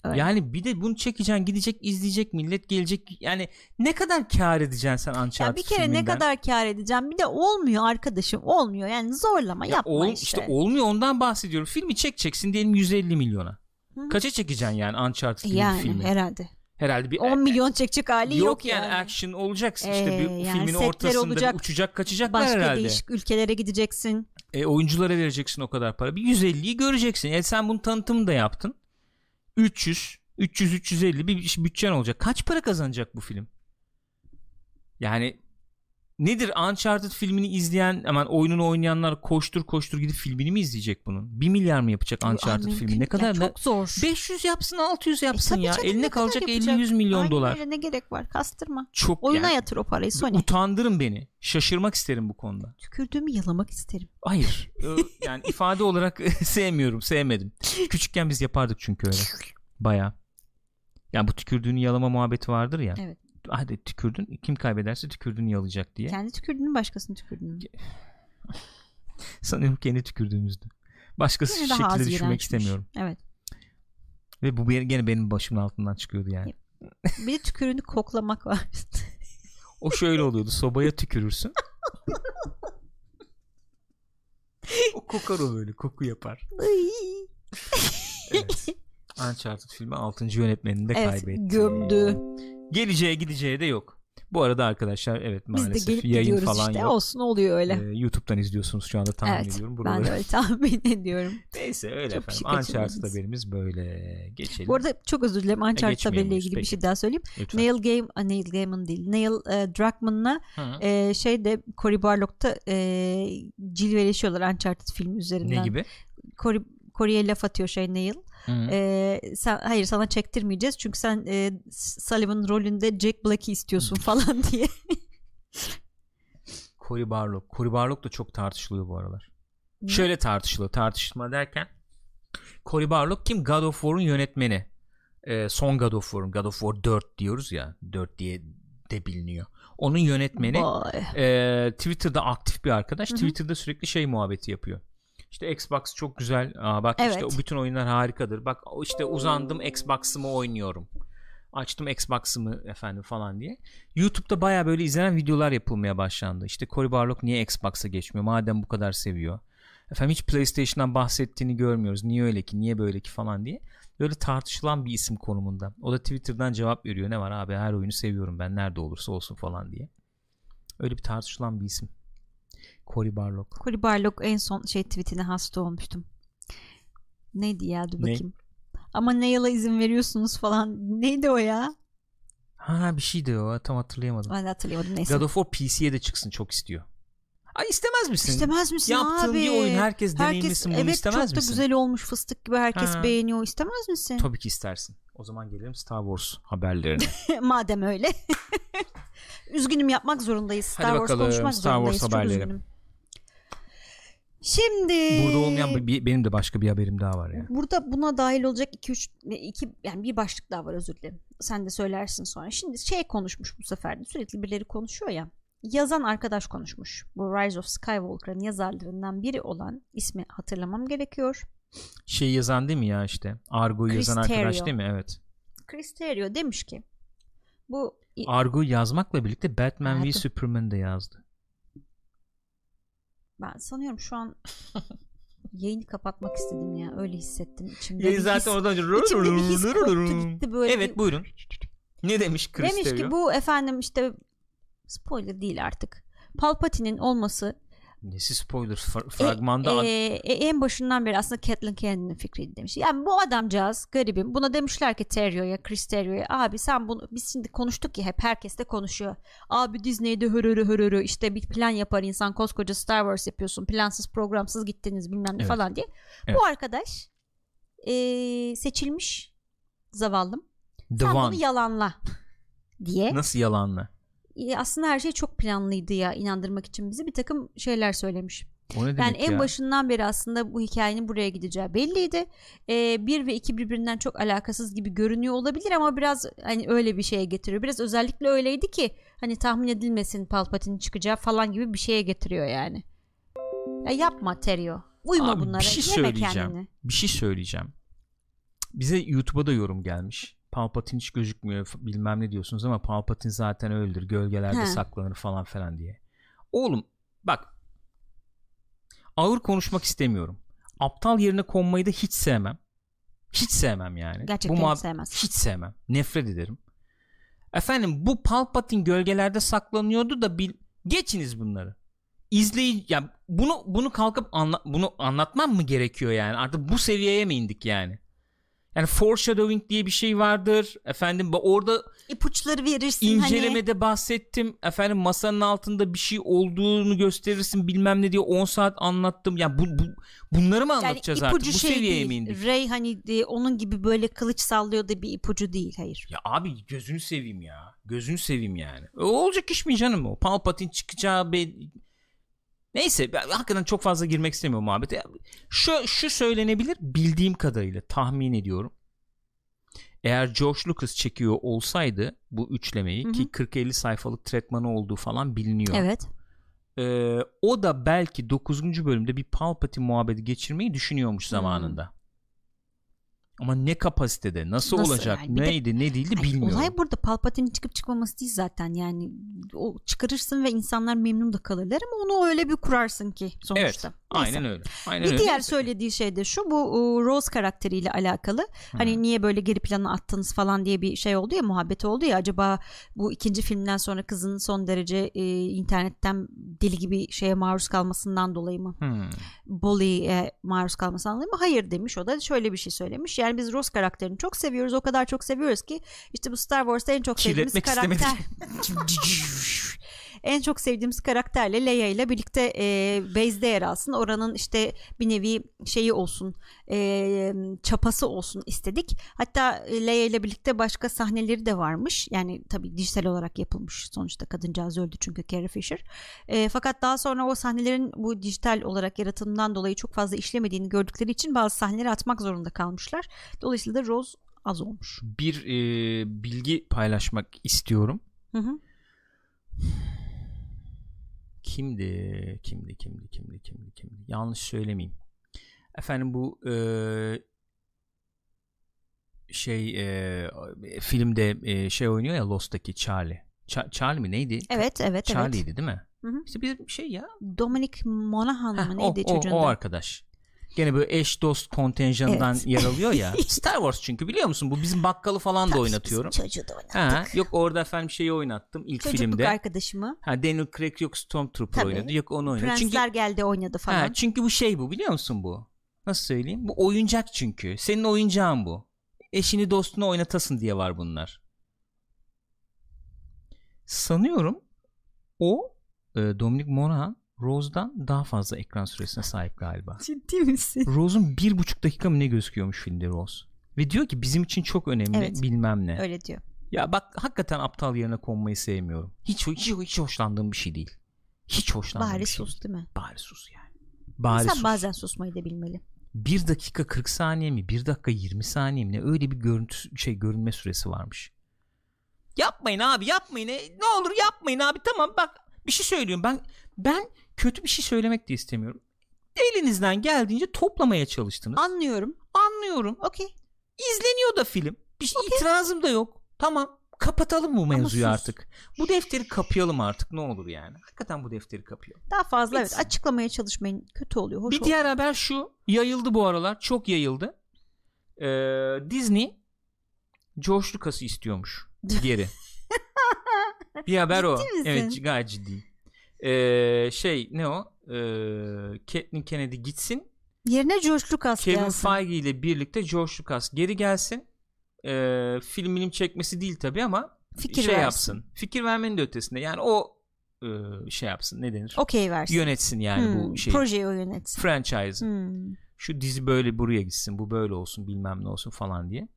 Öyle. Yani bir de bunu çekeceksin, gidecek, izleyecek millet gelecek. Yani ne kadar kar edeceksin sen Uncharted Ya bir kere filminden? ne kadar kar edeceğim bir de olmuyor arkadaşım olmuyor yani zorlama Ya yapma ol- işte. işte olmuyor ondan bahsediyorum. Filmi çekeceksin diyelim 150 milyona. Hı. Kaça çekeceksin yani Uncharted yani filmi? herhalde. Herhalde bir 10 milyon çekecek hali yok, yok, yani, action olacaksın işte Ee, bir yani filmin ortasında olacak. uçacak kaçacaklar Başka herhalde. değişik ülkelere gideceksin. E, oyunculara vereceksin o kadar para. Bir 150'yi göreceksin. E, sen bunun tanıtımını da yaptın. 300 300 350 bir bütçen olacak. Kaç para kazanacak bu film? Yani nedir Uncharted filmini izleyen hemen oyununu oynayanlar koştur koştur gidip filmini mi izleyecek bunun? 1 milyar mı yapacak Uncharted Ay, filmi? Ne kadar ya ne- çok zor. 500 yapsın 600 yapsın E, ya. canım, Eline kalacak yapacak? 50-100 milyon Aynen dolar. öyle, ne gerek var kastırma. Çok Oyuna yani, yatır o parayı Sony. utandırın beni. Şaşırmak isterim bu konuda. Tükürdüğümü yalamak isterim. Hayır. Yani ifade olarak *laughs* sevmiyorum, sevmedim. Küçükken biz yapardık çünkü öyle. Baya. Yani bu tükürdüğünü yalama muhabbeti vardır ya. Evet. Hadi tükürdün. Kim kaybederse tükürdüğünü yalayacak diye. Kendi tükürdüğünü başkasının tükürdüğünü. *laughs* Sanıyorum kendi tükürdüğümüzdü. Başkası Yine şekilde düşünmek istemiyorum. Evet. Ve bu gene benim başımın altından çıkıyordu yani. Bir de tükürüğünü koklamak var. O şöyle oluyordu. Sobaya tükürürsün. o kokar o böyle. Koku yapar. Evet. Uncharted filmi 6. yönetmenini de evet kaybetti. gömdü. Geleceğe gideceği de yok. Bu arada arkadaşlar evet Biz de maalesef gelip yayın falan işte. yok. Olsun oluyor öyle. Ee, YouTube'dan izliyorsunuz şu anda tahmin evet. ediyorum. Ben Buraları. de öyle tahmin *laughs* ediyorum. Neyse öyle Çok bir efendim. Uncharted haberimiz böyle. Geçelim. Bu arada çok özür dilerim Uncharted geçmeyelim haberiyle ilgili bir peki. şey daha söyleyeyim. Lütfen. Neil Gaiman, ah, Neil Gaiman değil. Neil e, Druckmann'la e, şeyde Cory Barlog'da e, cilveleşiyorlar Uncharted filmi üzerinden. ne gibi? Cory, Cory'e laf atıyor şey Neil. Hı. E, sen, hayır sana çektirmeyeceğiz çünkü sen e, Sullivan rolünde Jack Black'i istiyorsun falan *laughs* diye. Cory Barlog. Cory Barlog da çok tartışılıyor bu aralar. Şöyle tartışılıyor. Tartışma derken Cory Barlog kim? God of War'un yönetmeni. Ee, son God of War'un. God of War 4 diyoruz ya. 4 diye de biliniyor. Onun yönetmeni e, Twitter'da aktif bir arkadaş. Hı hı. Twitter'da sürekli şey muhabbeti yapıyor. İşte Xbox çok güzel. Aa, bak işte Evet. o bütün oyunlar harikadır. Bak işte uzandım Xbox'ımı oynuyorum. Açtım Xbox'ımı efendim falan diye. YouTube'da baya böyle izlenen videolar yapılmaya başlandı. İşte Cory Barlog niye Xbox'a geçmiyor? Madem bu kadar seviyor. Efendim hiç PlayStation'dan bahsettiğini görmüyoruz. Niye öyle ki? Niye böyle ki falan diye. Böyle tartışılan bir isim konumunda. O da Twitter'dan cevap veriyor. Ne var abi her oyunu seviyorum ben. Nerede olursa olsun falan diye. Öyle bir tartışılan bir isim. Cory Barlog. Cory Barlog en son şey tweetine hasta olmuştum. Neydi ya dur Ne? bakayım. Ama Neil'a izin veriyorsunuz falan. Neydi o ya? Ha bir şeydi o tam hatırlayamadım. Ben de hatırlayamadım neyse. God of War PC'ye de çıksın çok istiyor. Ay istemez misin? İstemez misin Yaptığın abi? bir oyun herkes deneyimlesin bunu evet, istemez çok misin? da güzel olmuş fıstık gibi herkes Ha. beğeniyor. İstemez misin? Tabii ki istersin. O zaman gelelim Star Wars haberlerine. *laughs* Madem öyle. *laughs* üzgünüm yapmak zorundayız. Star Hadi Wars bakalım, konuşmak Star Wars zorundayız. Çok haberleri. üzgünüm. Şimdi Burada olmayan bir, benim de başka bir haberim daha var ya. Burada buna dahil olacak 2 3 iki yani bir başlık daha var özür dilerim. Sen de söylersin sonra. Şimdi şey konuşmuş bu sefer de sürekli birileri konuşuyor ya. Yazan arkadaş konuşmuş. Bu Rise of Skywalker'ın yazarlarından biri olan ismi hatırlamam gerekiyor. Şey yazan değil mi ya işte? Argo'yu Chris yazan arkadaş değil mi? Evet. Chris Terrio demiş ki bu Argo'yu yazmakla birlikte Batman v Evet. Superman de yazdı. Ben sanıyorum şu an yayını kapatmak istedim ya. Öyle hissettim içimde. Yayın zaten his- oradan içimde bir his koptu *laughs* gitti böyle. Evet bir- buyurun. Ne demiş Chris Demiş ki bu efendim işte spoiler değil artık. Palpatine'in olması Nesi spoiler Fra- fragmanda e, ad- e, en başından beri aslında Kathleen Kennedy'nin fikriydi demiş. Yani bu adamcağız garibim. Buna demişler ki Terrio'ya, Chris Terrio'ya abi sen bunu biz şimdi konuştuk ya hep herkes de konuşuyor. Abi Disney'de hörörü hörörü işte bir plan yapar insan koskoca Star Wars yapıyorsun. Plansız programsız gittiniz bilmem ne Evet. falan diye. Evet. Bu arkadaş e, seçilmiş zavallım. The sen One. bunu yalanla *laughs* diye. Nasıl yalanla? Aslında her şey çok planlıydı ya inandırmak için bizi bir takım şeyler söylemiş. O ne demek Yani en ya? başından beri aslında bu hikayenin buraya gideceği belliydi. Ee, bir ve iki birbirinden çok alakasız gibi görünüyor olabilir ama biraz hani öyle bir şeye getiriyor. Biraz özellikle öyleydi ki hani tahmin edilmesin Palpatine çıkacağı falan gibi bir şeye getiriyor yani. Ya yapma Terio. Uyma Abi, bunlara. bir şey Yeme söyleyeceğim. kendini. Bir şey söyleyeceğim. Bize YouTube'a da yorum gelmiş. Palpatine hiç gözükmüyor bilmem ne diyorsunuz ama Palpatine zaten öldür. Gölgelerde He. saklanır falan falan diye. Oğlum bak ağır konuşmak istemiyorum. Aptal yerine konmayı da hiç sevmem. Hiç sevmem yani. Gerçekten bu muhab- sevmez. Hiç sevmem. Nefret ederim. Efendim bu Palpatine gölgelerde saklanıyordu da bil geçiniz bunları. İzleyici ya bunu bunu kalkıp anla, bunu anlatmam mı gerekiyor yani? Artık bu seviyeye mi indik yani? Yani foreshadowing diye bir şey vardır. Efendim orada İpuçları verirsin hani. incelemede bahsettim. Efendim masanın altında bir şey olduğunu gösterirsin bilmem ne diye 10 saat anlattım. Ya bu, bu bunları mı Yani anlatacağız artık? ipucu Bu şey seviyeye değil. mi indik? Rey hani e, onun gibi böyle kılıç sallıyor da bir ipucu değil. Hayır. Ya abi gözünü seveyim ya. Gözünü seveyim yani. O olacak iş mi canım o? Palpatine çıkacağı be... Neyse ben hakikaten çok fazla girmek istemiyorum muhabbete. Şu, şu söylenebilir bildiğim kadarıyla tahmin ediyorum. Eğer George Lucas çekiyor olsaydı bu üçlemeyi Hı hı. ki 40-50 sayfalık tretmanı olduğu falan biliniyor. Evet. Ee, o da belki 9. bölümde bir Palpatine muhabbeti geçirmeyi düşünüyormuş zamanında. Ama ne kapasitede, nasıl, Nasıl olacak, yani? Bir de- neydi, ne değildi bilmiyorum. Olay burada Palpatine'in çıkıp çıkmaması değil zaten yani o çıkarırsın ve insanlar memnun da kalırlar ama onu öyle bir kurarsın ki sonuçta. Evet. Neyse. Aynen öyle. Aynen Bir öyle. diğer söylediği şey de şu bu e, Rose karakteriyle alakalı. Hani niye böyle geri plana attınız falan diye bir şey oldu ya muhabbeti oldu ya acaba bu ikinci filmden sonra kızın son derece e, internetten deli gibi şeye maruz kalmasından dolayı mı? Hmm. bully'e maruz kalmasından dolayı mı? Hayır demiş o da şöyle bir şey söylemiş. Yani biz Rose karakterini çok seviyoruz. O kadar çok seviyoruz ki işte bu Star Wars'ta en çok sevdiğimiz Kirletmek karakter. *laughs* *laughs* en çok sevdiğimiz karakterle Leia ile birlikte e, base'de yer alsın. Oranın işte bir nevi şeyi olsun, e, çapası olsun istedik. Hatta Leia ile birlikte başka sahneleri de varmış. Yani tabii dijital olarak yapılmış. Sonuçta kadıncağız öldü çünkü Carrie Fisher. E, fakat daha sonra o sahnelerin bu dijital olarak yaratımından dolayı çok fazla işlemediğini gördükleri için bazı sahneleri atmak zorunda kalmışlar. Dolayısıyla da Rose az olmuş. Bir e, bilgi paylaşmak istiyorum. Hı hı. Kimdi? Kimdi? Kimdi? Kimdi? Kimdi? Kimdi? Yanlış söylemeyeyim. Efendim bu e, şey e, filmde e, şey oynuyor ya Lost'taki Charlie. Ça- Charlie mi neydi? Evet, evet, evet. Charlie'ydi değil mi? Hı hı. İşte bir şey ya. Dominic Monaghan mı o, neydi o, çocuğun o adı? arkadaş. Gene böyle eş dost kontenjanından Evet. yer alıyor ya. *laughs* Star Wars çünkü biliyor musun? Bu bizim bakkalı falan da oynatıyorum. Çocuğu da. Ha, yok orada efendim şeyi oynattım ilk Çocukluk filmde. arkadaşımı. Ha Daniel Craig yok Stormtrooper Tabii. oynadı. Yok onu oynadı. Prensler Çünkü geldi oynadı falan. ha, çünkü bu şey bu biliyor musun bu? Nasıl söyleyeyim? Bu oyuncak çünkü. Senin oyuncağın bu. Eşini dostunu oynatasın diye var bunlar. Sanıyorum o e, Dominic Monaghan Rose'dan daha fazla ekran süresine sahip galiba. Ciddi misin? Rose'un bir buçuk dakika mı ne gözüküyormuş filmde Rose. Ve diyor ki bizim için çok önemli Evet. bilmem ne. Öyle diyor. Ya bak hakikaten aptal yerine konmayı sevmiyorum. Hiç hiç, hiç hoşlandığım bir şey değil. Hiç hoşlandığım Bari bir şey sus değil. mi? Bari sus yani. Bari İnsan sus. bazen susmayı da bilmeli. 1 dakika 40 saniye mi? 1 dakika 20 saniye mi? Ne öyle bir görüntü şey görünme süresi varmış. Yapmayın abi yapmayın. E, Ne olur yapmayın abi. Tamam bak bir şey söylüyorum. Ben ben kötü bir şey söylemek de istemiyorum. Elinizden geldiğince toplamaya çalıştınız. Anlıyorum. Anlıyorum. Okey. İzleniyor da film. Bir şey itirazım da yok. Tamam. kapatalım bu mevzuyu sus. artık. Bu defteri kapayalım artık ne olur yani. Hakikaten bu defteri kapayalım. Daha fazla Bitsin. evet açıklamaya çalışmayın. Kötü oluyor. Hoş bir olmuyor. diğer haber şu. Yayıldı bu aralar. Çok yayıldı. Ee, Disney George Lucas'ı istiyormuş. Geri. *laughs* bir haber o. Ciddi misin? Evet gayet ciddi. Ee, şey ne o? Ee, Kathleen Kennedy gitsin. Yerine George Lucas Kevin gelsin. Feige ile birlikte George Lucas geri gelsin. Ee, film film çekmesi değil tabi ama Fikir şey versin. yapsın. Fikir vermenin de ötesinde. Yani o e, şey yapsın. Ne denir? Okey versin. Yönetsin yani Hmm, bu şey. Projeyi o yönetsin. Franchise. Hmm. Şu dizi böyle buraya gitsin. Bu böyle olsun bilmem ne olsun falan diye.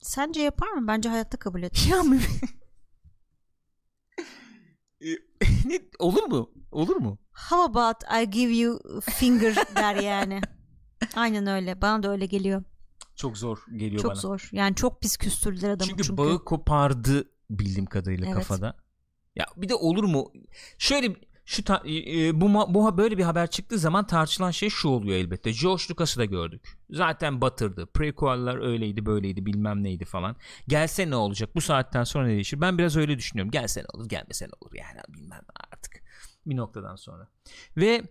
Sence yapar mı? Bence hayatta kabul *laughs* etmez. Ya mı? *laughs* ne, olur mu? Olur mu? How about I give you finger der yani. *laughs* Aynen öyle. Bana da öyle geliyor. Çok zor geliyor çok bana. zor. Yani çok pis küstürdüler adamı çünkü, çünkü. bağı kopardı bildiğim kadarıyla Evet. kafada. Ya bir de olur mu? Şöyle şu ta- e, e, bu bu böyle bir haber çıktığı zaman tartışılan şey şu oluyor elbette. George Lucas'ı da gördük. Zaten batırdı. Prequel'lar öyleydi, böyleydi, bilmem neydi falan. Gelse ne olacak? Bu saatten sonra ne değişir? Ben biraz öyle düşünüyorum. Gelse ne olur, gelmese ne olur yani bilmem artık. Bir noktadan sonra. Ve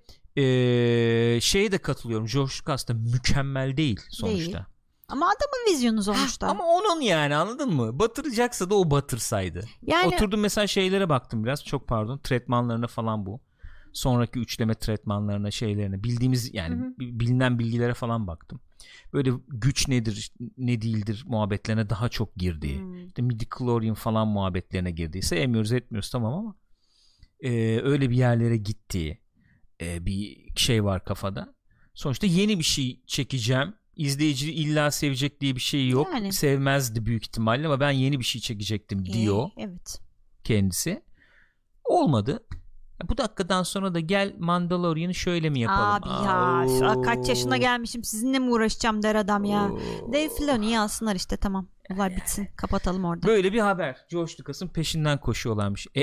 e, şeye de katılıyorum. George Lucas da mükemmel değil sonuçta. Ama adamın vizyonu sonuçta. Ama onun yani anladın mı? Batıracaksa da o batırsaydı. yani Oturdum mesela şeylere baktım biraz. Çok pardon. Tretmanlarına falan bu. Sonraki üçleme tretmanlarına şeylerine bildiğimiz yani Hı hı. bi- bilinen bilgilere falan baktım. Böyle güç nedir ne değildir muhabbetlerine daha çok girdiği. Hmm. İşte midichlorian falan muhabbetlerine girdiyse sevmiyoruz etmiyoruz tamam ama e, öyle bir yerlere gittiği e, bir şey var kafada. Sonuçta yeni bir şey çekeceğim. İzleyici illa sevecek diye bir şey yok. Yani. Sevmezdi büyük ihtimalle ama ben yeni bir şey çekecektim diyor Ee, evet. kendisi. Olmadı. Bu dakikadan sonra da gel Mandalorian'ı şöyle mi yapalım? Abi ya şu- kaç yaşına gelmişim sizinle mi uğraşacağım der adam ya. Oo. Dave Filoni'yi alsınlar işte tamam. Olay bitsin. Kapatalım orada. Böyle bir haber. George Lucas'ın peşinden koşuyorlarmış. E,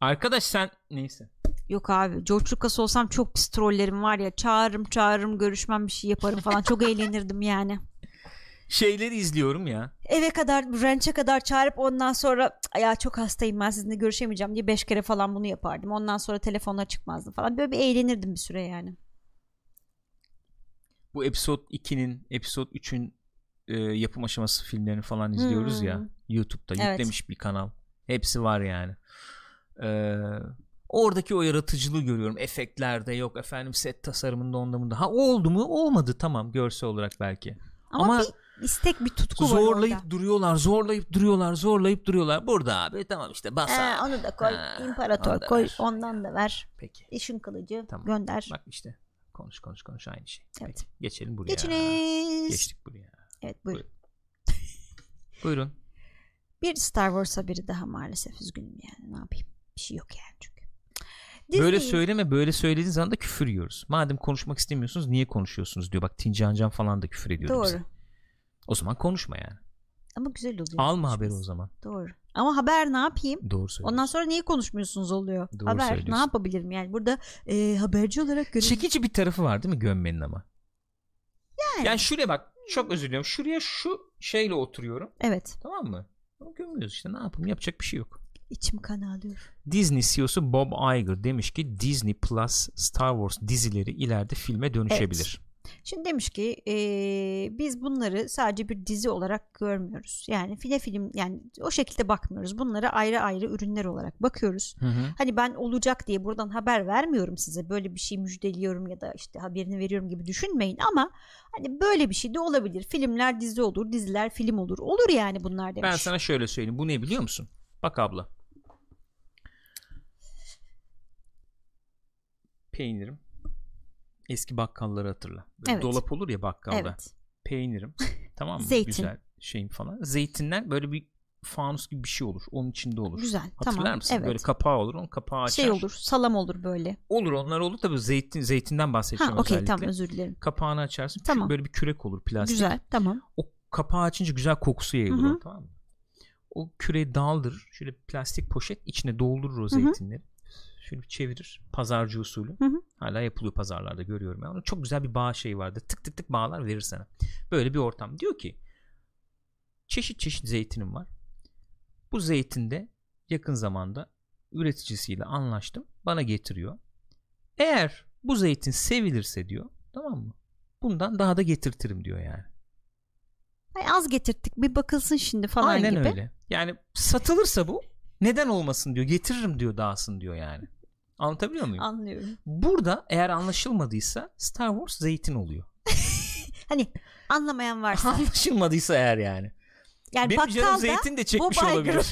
Arkadaş sen neyse. Yok abi George Lucas olsam çok pis trollerim var ya. Çağırırım çağırırım görüşmem bir şey yaparım falan. Çok eğlenirdim yani. Şeyleri izliyorum ya. Eve kadar ranch'e kadar çağırıp ondan sonra "Cık, ya çok hastayım ben sizinle görüşemeyeceğim diye beş kere falan bunu yapardım. Ondan sonra telefonla çıkmazdım falan. Böyle bir eğlenirdim bir süre yani. Bu episode 2'nin, episode 3'ün e, yapım aşaması filmlerini falan izliyoruz Hmm. ya. YouTube'da Evet. yüklemiş bir kanal. Hepsi var yani. Ee, oradaki o yaratıcılığı görüyorum. Efektlerde yok efendim set tasarımında onda bunda. Ha oldu mu? Olmadı tamam görsel olarak belki. Ama, Ama bir istek bir tutku var zorlayıp duruyorlar, zorlayıp duruyorlar, zorlayıp duruyorlar. Burada abi tamam işte bas. Ee, onu da koy. Ha, imparator onu da koy. ver. Ondan da ver. Peki. İşin kılıcı Tamam. gönder. Bak işte konuş konuş konuş aynı şey. Evet. Peki. Geçelim buraya. Geçiniz. Geçtik buraya. Evet buyurun. Buyurun. Bir Star Wars haberi daha maalesef üzgünüm yani. Ne yapayım? Bir şey yok yani çünkü. Böyle Disney- söyleme böyle söylediğin zaman da küfür yiyoruz. Madem konuşmak istemiyorsunuz niye konuşuyorsunuz diyor. Bak Tincan Can falan da küfür ediyordu Doğru. bize. O zaman konuşma yani. Ama güzel oluyor. Alma haberi o konuşması. zaman. Doğru. Ama haber ne yapayım? Doğru söylüyorsun. Ondan sonra niye konuşmuyorsunuz oluyor? Doğru haber ne yapabilirim yani burada e, haberci olarak görev... Çekici bir tarafı var değil mi gömmenin ama? Yani. Yani şuraya bak çok özür diliyorum. Şuraya şu şeyle oturuyorum. Evet. Tamam mı? Ama gömüyoruz işte ne yapalım yapacak bir şey yok. İçim kan ağlıyor. Disney CEO'su Bob Iger demiş ki Disney Plus Star Wars dizileri ileride filme dönüşebilir. Şimdi demiş ki e, biz bunları sadece bir dizi olarak görmüyoruz. Yani file film yani o şekilde bakmıyoruz. Bunlara ayrı ayrı ürünler olarak bakıyoruz. Hı hı. Hani ben olacak diye buradan haber vermiyorum size. Böyle bir şey müjdeliyorum ya da işte haberini veriyorum gibi düşünmeyin ama hani böyle bir şey de olabilir. Filmler dizi olur, diziler film olur. Olur yani bunlar demiş. Ben sana şöyle söyleyeyim. Bu ne biliyor musun? Bak abla. Peynirim. Eski bakkalları hatırla. Böyle Evet. Dolap olur ya bakkalda. Evet. Peynirim. *laughs* tamam mı? Zeytin. Güzel şeyim falan. Zeytinden böyle bir fanus gibi bir şey olur. Onun içinde olur. Güzel. Hatırlar tamam. mısın? Evet. Böyle kapağı olur. Onun kapağı açar. şey olur, salam olur böyle. Olur onlar olur. Tabii zeytin zeytinden Ha, bahsedeceğim okey özellikle. tamam özür dilerim. Kapağını açarsın. Tamam. Böyle bir kürek olur plastik. Güzel, tamam. O kapağı açınca güzel kokusu yayılır Hı hı. o, tamam mı? O küreği daldırır. Şöyle plastik poşet içine doldurur o zeytinleri. Şöyle bir çevirir. Pazarcı usulü. Hı hı. Hala yapılıyor pazarlarda görüyorum. Yani. Çok güzel bir bağ şeyi vardı. Tık tık tık bağlar verir sana. Böyle bir ortam. Diyor ki çeşit çeşit zeytinim var. Bu zeytinde yakın zamanda üreticisiyle anlaştım. Bana getiriyor. Eğer bu zeytin sevilirse diyor tamam mı? Bundan daha da getirtirim diyor yani. Ay az getirttik bir bakılsın şimdi falan Aynen gibi. öyle. Yani satılırsa bu neden olmasın diyor. Getiririm diyor dahasın diyor yani. Anlatabiliyor muyum? Anlıyorum. Burada eğer anlaşılmadıysa Star Wars zeytin oluyor. *laughs* Hani anlamayan varsa. *laughs* Anlaşılmadıysa eğer yani. Yani Benim canım zeytin de çekmiş Bob olabilir.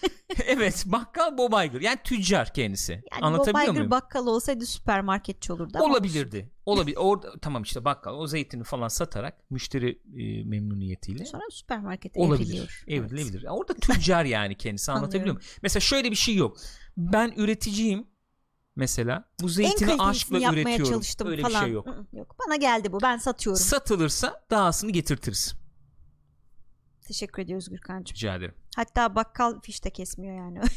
*laughs* evet bakkal Bob Iger. Yani tüccar kendisi. Yani Bob Anlatabiliyor Iger muyum? bakkal olsaydı süpermarketçi olurdu. ama Olabilirdi. Olabilir. Orada tamam işte bakkal o zeytini falan satarak müşteri e, memnuniyetiyle Sonra süpermarkete olabilir. evriliyor. Evrilebilir. Orada tüccar yani kendisi anlatabiliyor muyum? Mesela şöyle bir şey yok. Ben üreticiyim mesela. Bu zeytini aşkla üretiyorum. çalıştım Öyle falan. bir şey yok. Yok. Bana geldi bu ben satıyorum. Satılırsa dahasını getirtiriz. Teşekkür ediyoruz Gürkan'cığım. Rica ederim. Hatta bakkal fiş de kesmiyor yani. *laughs*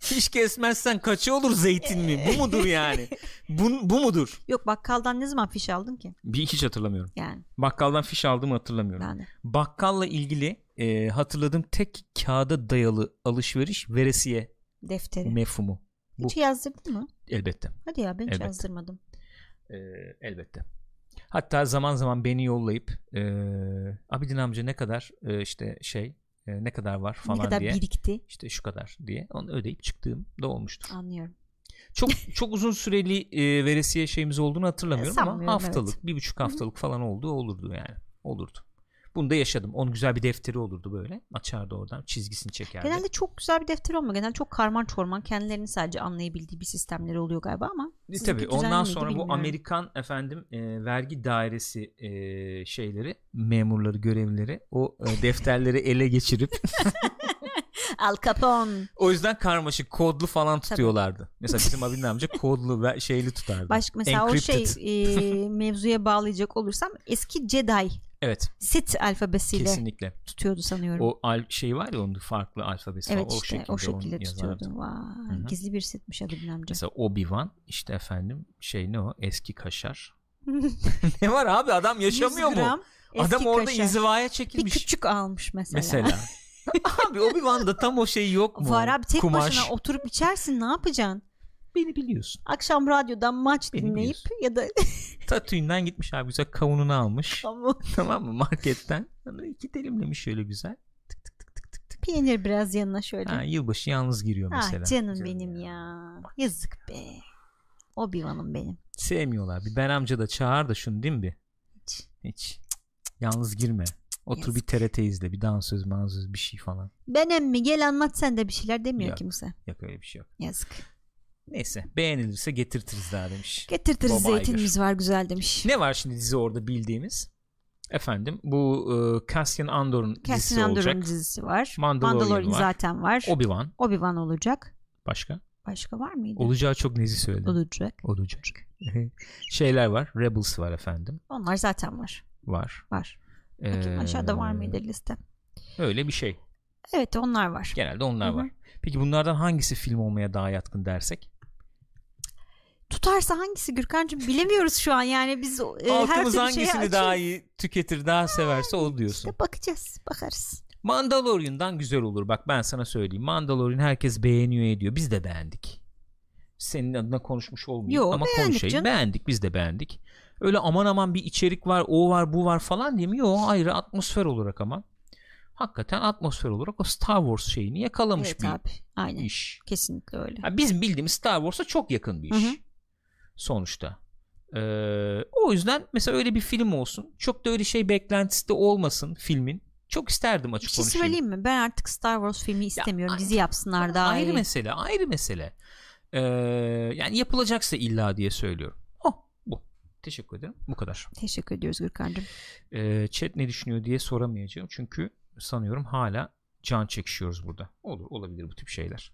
Hiç kesmezsen kaçı olur zeytin mi? Bu mudur yani? *laughs* Bu, bu mudur? Yok bakkaldan ne zaman fiş aldın ki? Bir hiç hatırlamıyorum. Yani Bakkaldan fiş aldığımı hatırlamıyorum. de. Bakkalla ilgili e, hatırladığım tek kağıda dayalı alışveriş veresiye Defteri. mefhumu. Bu Hiç yazdırdın mı? elbette. Hadi ya ben hiç Elbette. yazdırmadım. E, elbette. Hatta zaman zaman beni yollayıp e, Abidin amca ne kadar e, işte şey e, ne kadar var falan ne kadar diye. birikti İşte şu kadar diye onu ödeyip çıktığım da olmuştu. anlıyorum. Çok *laughs* çok uzun süreli e, veresiye şeyimiz olduğunu hatırlamıyorum ama haftalık bir buçuk haftalık falan olduğu olurdu yani olurdu. Bunu da yaşadım. Onun güzel bir defteri olurdu böyle. Açardı oradan çizgisini çekerdi. Genelde çok güzel bir defter olmuyor. Genelde çok karman çorman kendilerini sadece anlayabildiği bir sistemleri oluyor galiba ama. E, tabii ondan sonra bu bilmiyorum. Amerikan efendim e, vergi dairesi e, şeyleri memurları görevlileri o e, defterleri ele geçirip *laughs* Al Capone. o yüzden karmaşık kodlu falan tutuyorlardı. Mesela bizim abinin amca kodlu ve şeyli tutardı. Başka mesela Encrypted. o şey e, mevzuya bağlayacak olursam eski Jedi Evet Sith alfabesiyle kesinlikle. tutuyordu sanıyorum. O al şey var ya onun farklı alfabesi evet. O işte şekilde, o şekilde tutuyordu. Vay, gizli bir Sith'miş Abidin amca. Mesela Obi-Wan işte efendim şey ne o eski kaşar. *laughs* *laughs* ne var abi adam yaşamıyor 100 mu? Adam orada kaşar. inzivaya bir çekilmiş. küçük almış mesela. mesela. *laughs* abi Obi-Wan'da tam o şey yok mu? Var abi tek Kumaş. başına oturup içersin ne yapacaksın? Beni biliyorsun. Akşam radyodan maç Beni dinleyip biliyorsun. ya da *laughs* Tatooine'den gitmiş abi güzel kavununu almış. Ama *laughs* tamam mı marketten. Sonra iki dilimlemiş şöyle güzel. Tık tık tık tık tık tık. peynir biraz yanına şöyle. Ha, yılbaşı yalnız giriyor ah mesela. canım benim ya. Yazık be. Obi-Wan'ım benim. Sevmiyorlar. Bir ben amca da çağır da şunu değil mi bir? Hiç. Hiç. Yalnız girme. Otur bir TRT izle. Bir dansöz mansöz bir şey falan. Ben emmi gel anlat sen de bir şeyler demiyor Yok. kimse. Yok öyle bir şey yok. Yazık. Neyse beğenilirse getirtiriz daha demiş. Getirtiriz Bob zeytinimiz var güzel demiş. Ne var şimdi dizi orada bildiğimiz? Efendim bu e, Cassian Andor'un dizisi Cassian olacak. Andor'un dizisi var. Mandalorian Mandalorian var. zaten var. Obi-Wan Obi-Wan olacak. başka. Başka var mıydı? Olacağı çok nezi söyledim. Olacak. Olacak. *laughs* Şeyler var. Rebels var efendim. Onlar zaten var. Var. Var. Bakayım aşağıda var Ee, mıydı liste? Öyle bir şey. Evet onlar var. Genelde onlar Hı hı. var. Peki bunlardan hangisi film olmaya daha yatkın dersek? Tutarsa hangisi Gürkan'cığım bilemiyoruz şu an yani biz e, her türlü hangisini şeye daha iyi tüketir, daha severse o diyorsun. İşte bakacağız bakarız. Mandalorian'dan güzel olur. Bak ben sana söyleyeyim. Mandalorian herkes beğeniyor ediyor. Biz de beğendik. Senin adına konuşmuş olmayayım Yo, ama beğendik konuşayım. canım. Beğendik biz de beğendik. Öyle aman aman bir içerik var, o var, bu var falan diye mi? Yok ayrı atmosfer olarak ama. Hakikaten atmosfer olarak o Star Wars şeyini yakalamış Evet bir abi aynen iş. kesinlikle öyle. Ha, bizim bildiğimiz Star Wars'a çok yakın bir iş. Hı hı. Sonuçta. Ee, o yüzden mesela öyle bir film olsun. Çok da öyle şey beklentisi de olmasın filmin. Çok isterdim Bir açık şey konuşayım. söyleyeyim mi? Ben artık Star Wars filmi istemiyorum. ay- Dizi yapsınlar daha ayrı iyi. mesele, ayrı mesele. Ee, yani yapılacaksa illa diye söylüyorum. Oh, bu. Teşekkür ederim. Bu kadar. Teşekkür ediyoruz Gürkan'cığım. Ee, chat ne düşünüyor diye soramayacağım. Çünkü sanıyorum hala can çekişiyoruz burada. Olur, olabilir bu tip şeyler.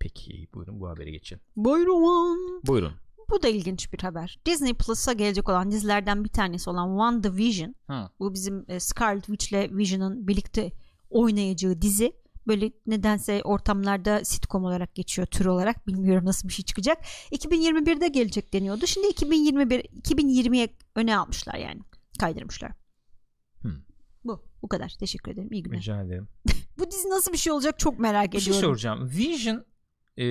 Peki, buyurun bu habere geçelim. Buyurun. Buyurun. Bu da ilginç bir haber. Disney Plus'a gelecek olan dizilerden bir tanesi olan WandaVision. Ha. Bu bizim e, Scarlet Witch ile Vision'ın birlikte oynayacağı dizi. Böyle nedense ortamlarda sitcom olarak geçiyor tür olarak. Bilmiyorum nasıl bir şey çıkacak. 2021'de gelecek deniyordu. Şimdi 2021 2020'ye öne almışlar yani. Kaydırmışlar. Hmm. Bu. Bu kadar. Teşekkür ederim. İyi günler. Rica ederim. *laughs* Bu dizi nasıl bir şey olacak çok merak Bir şey ediyorum. soracağım. Vision e,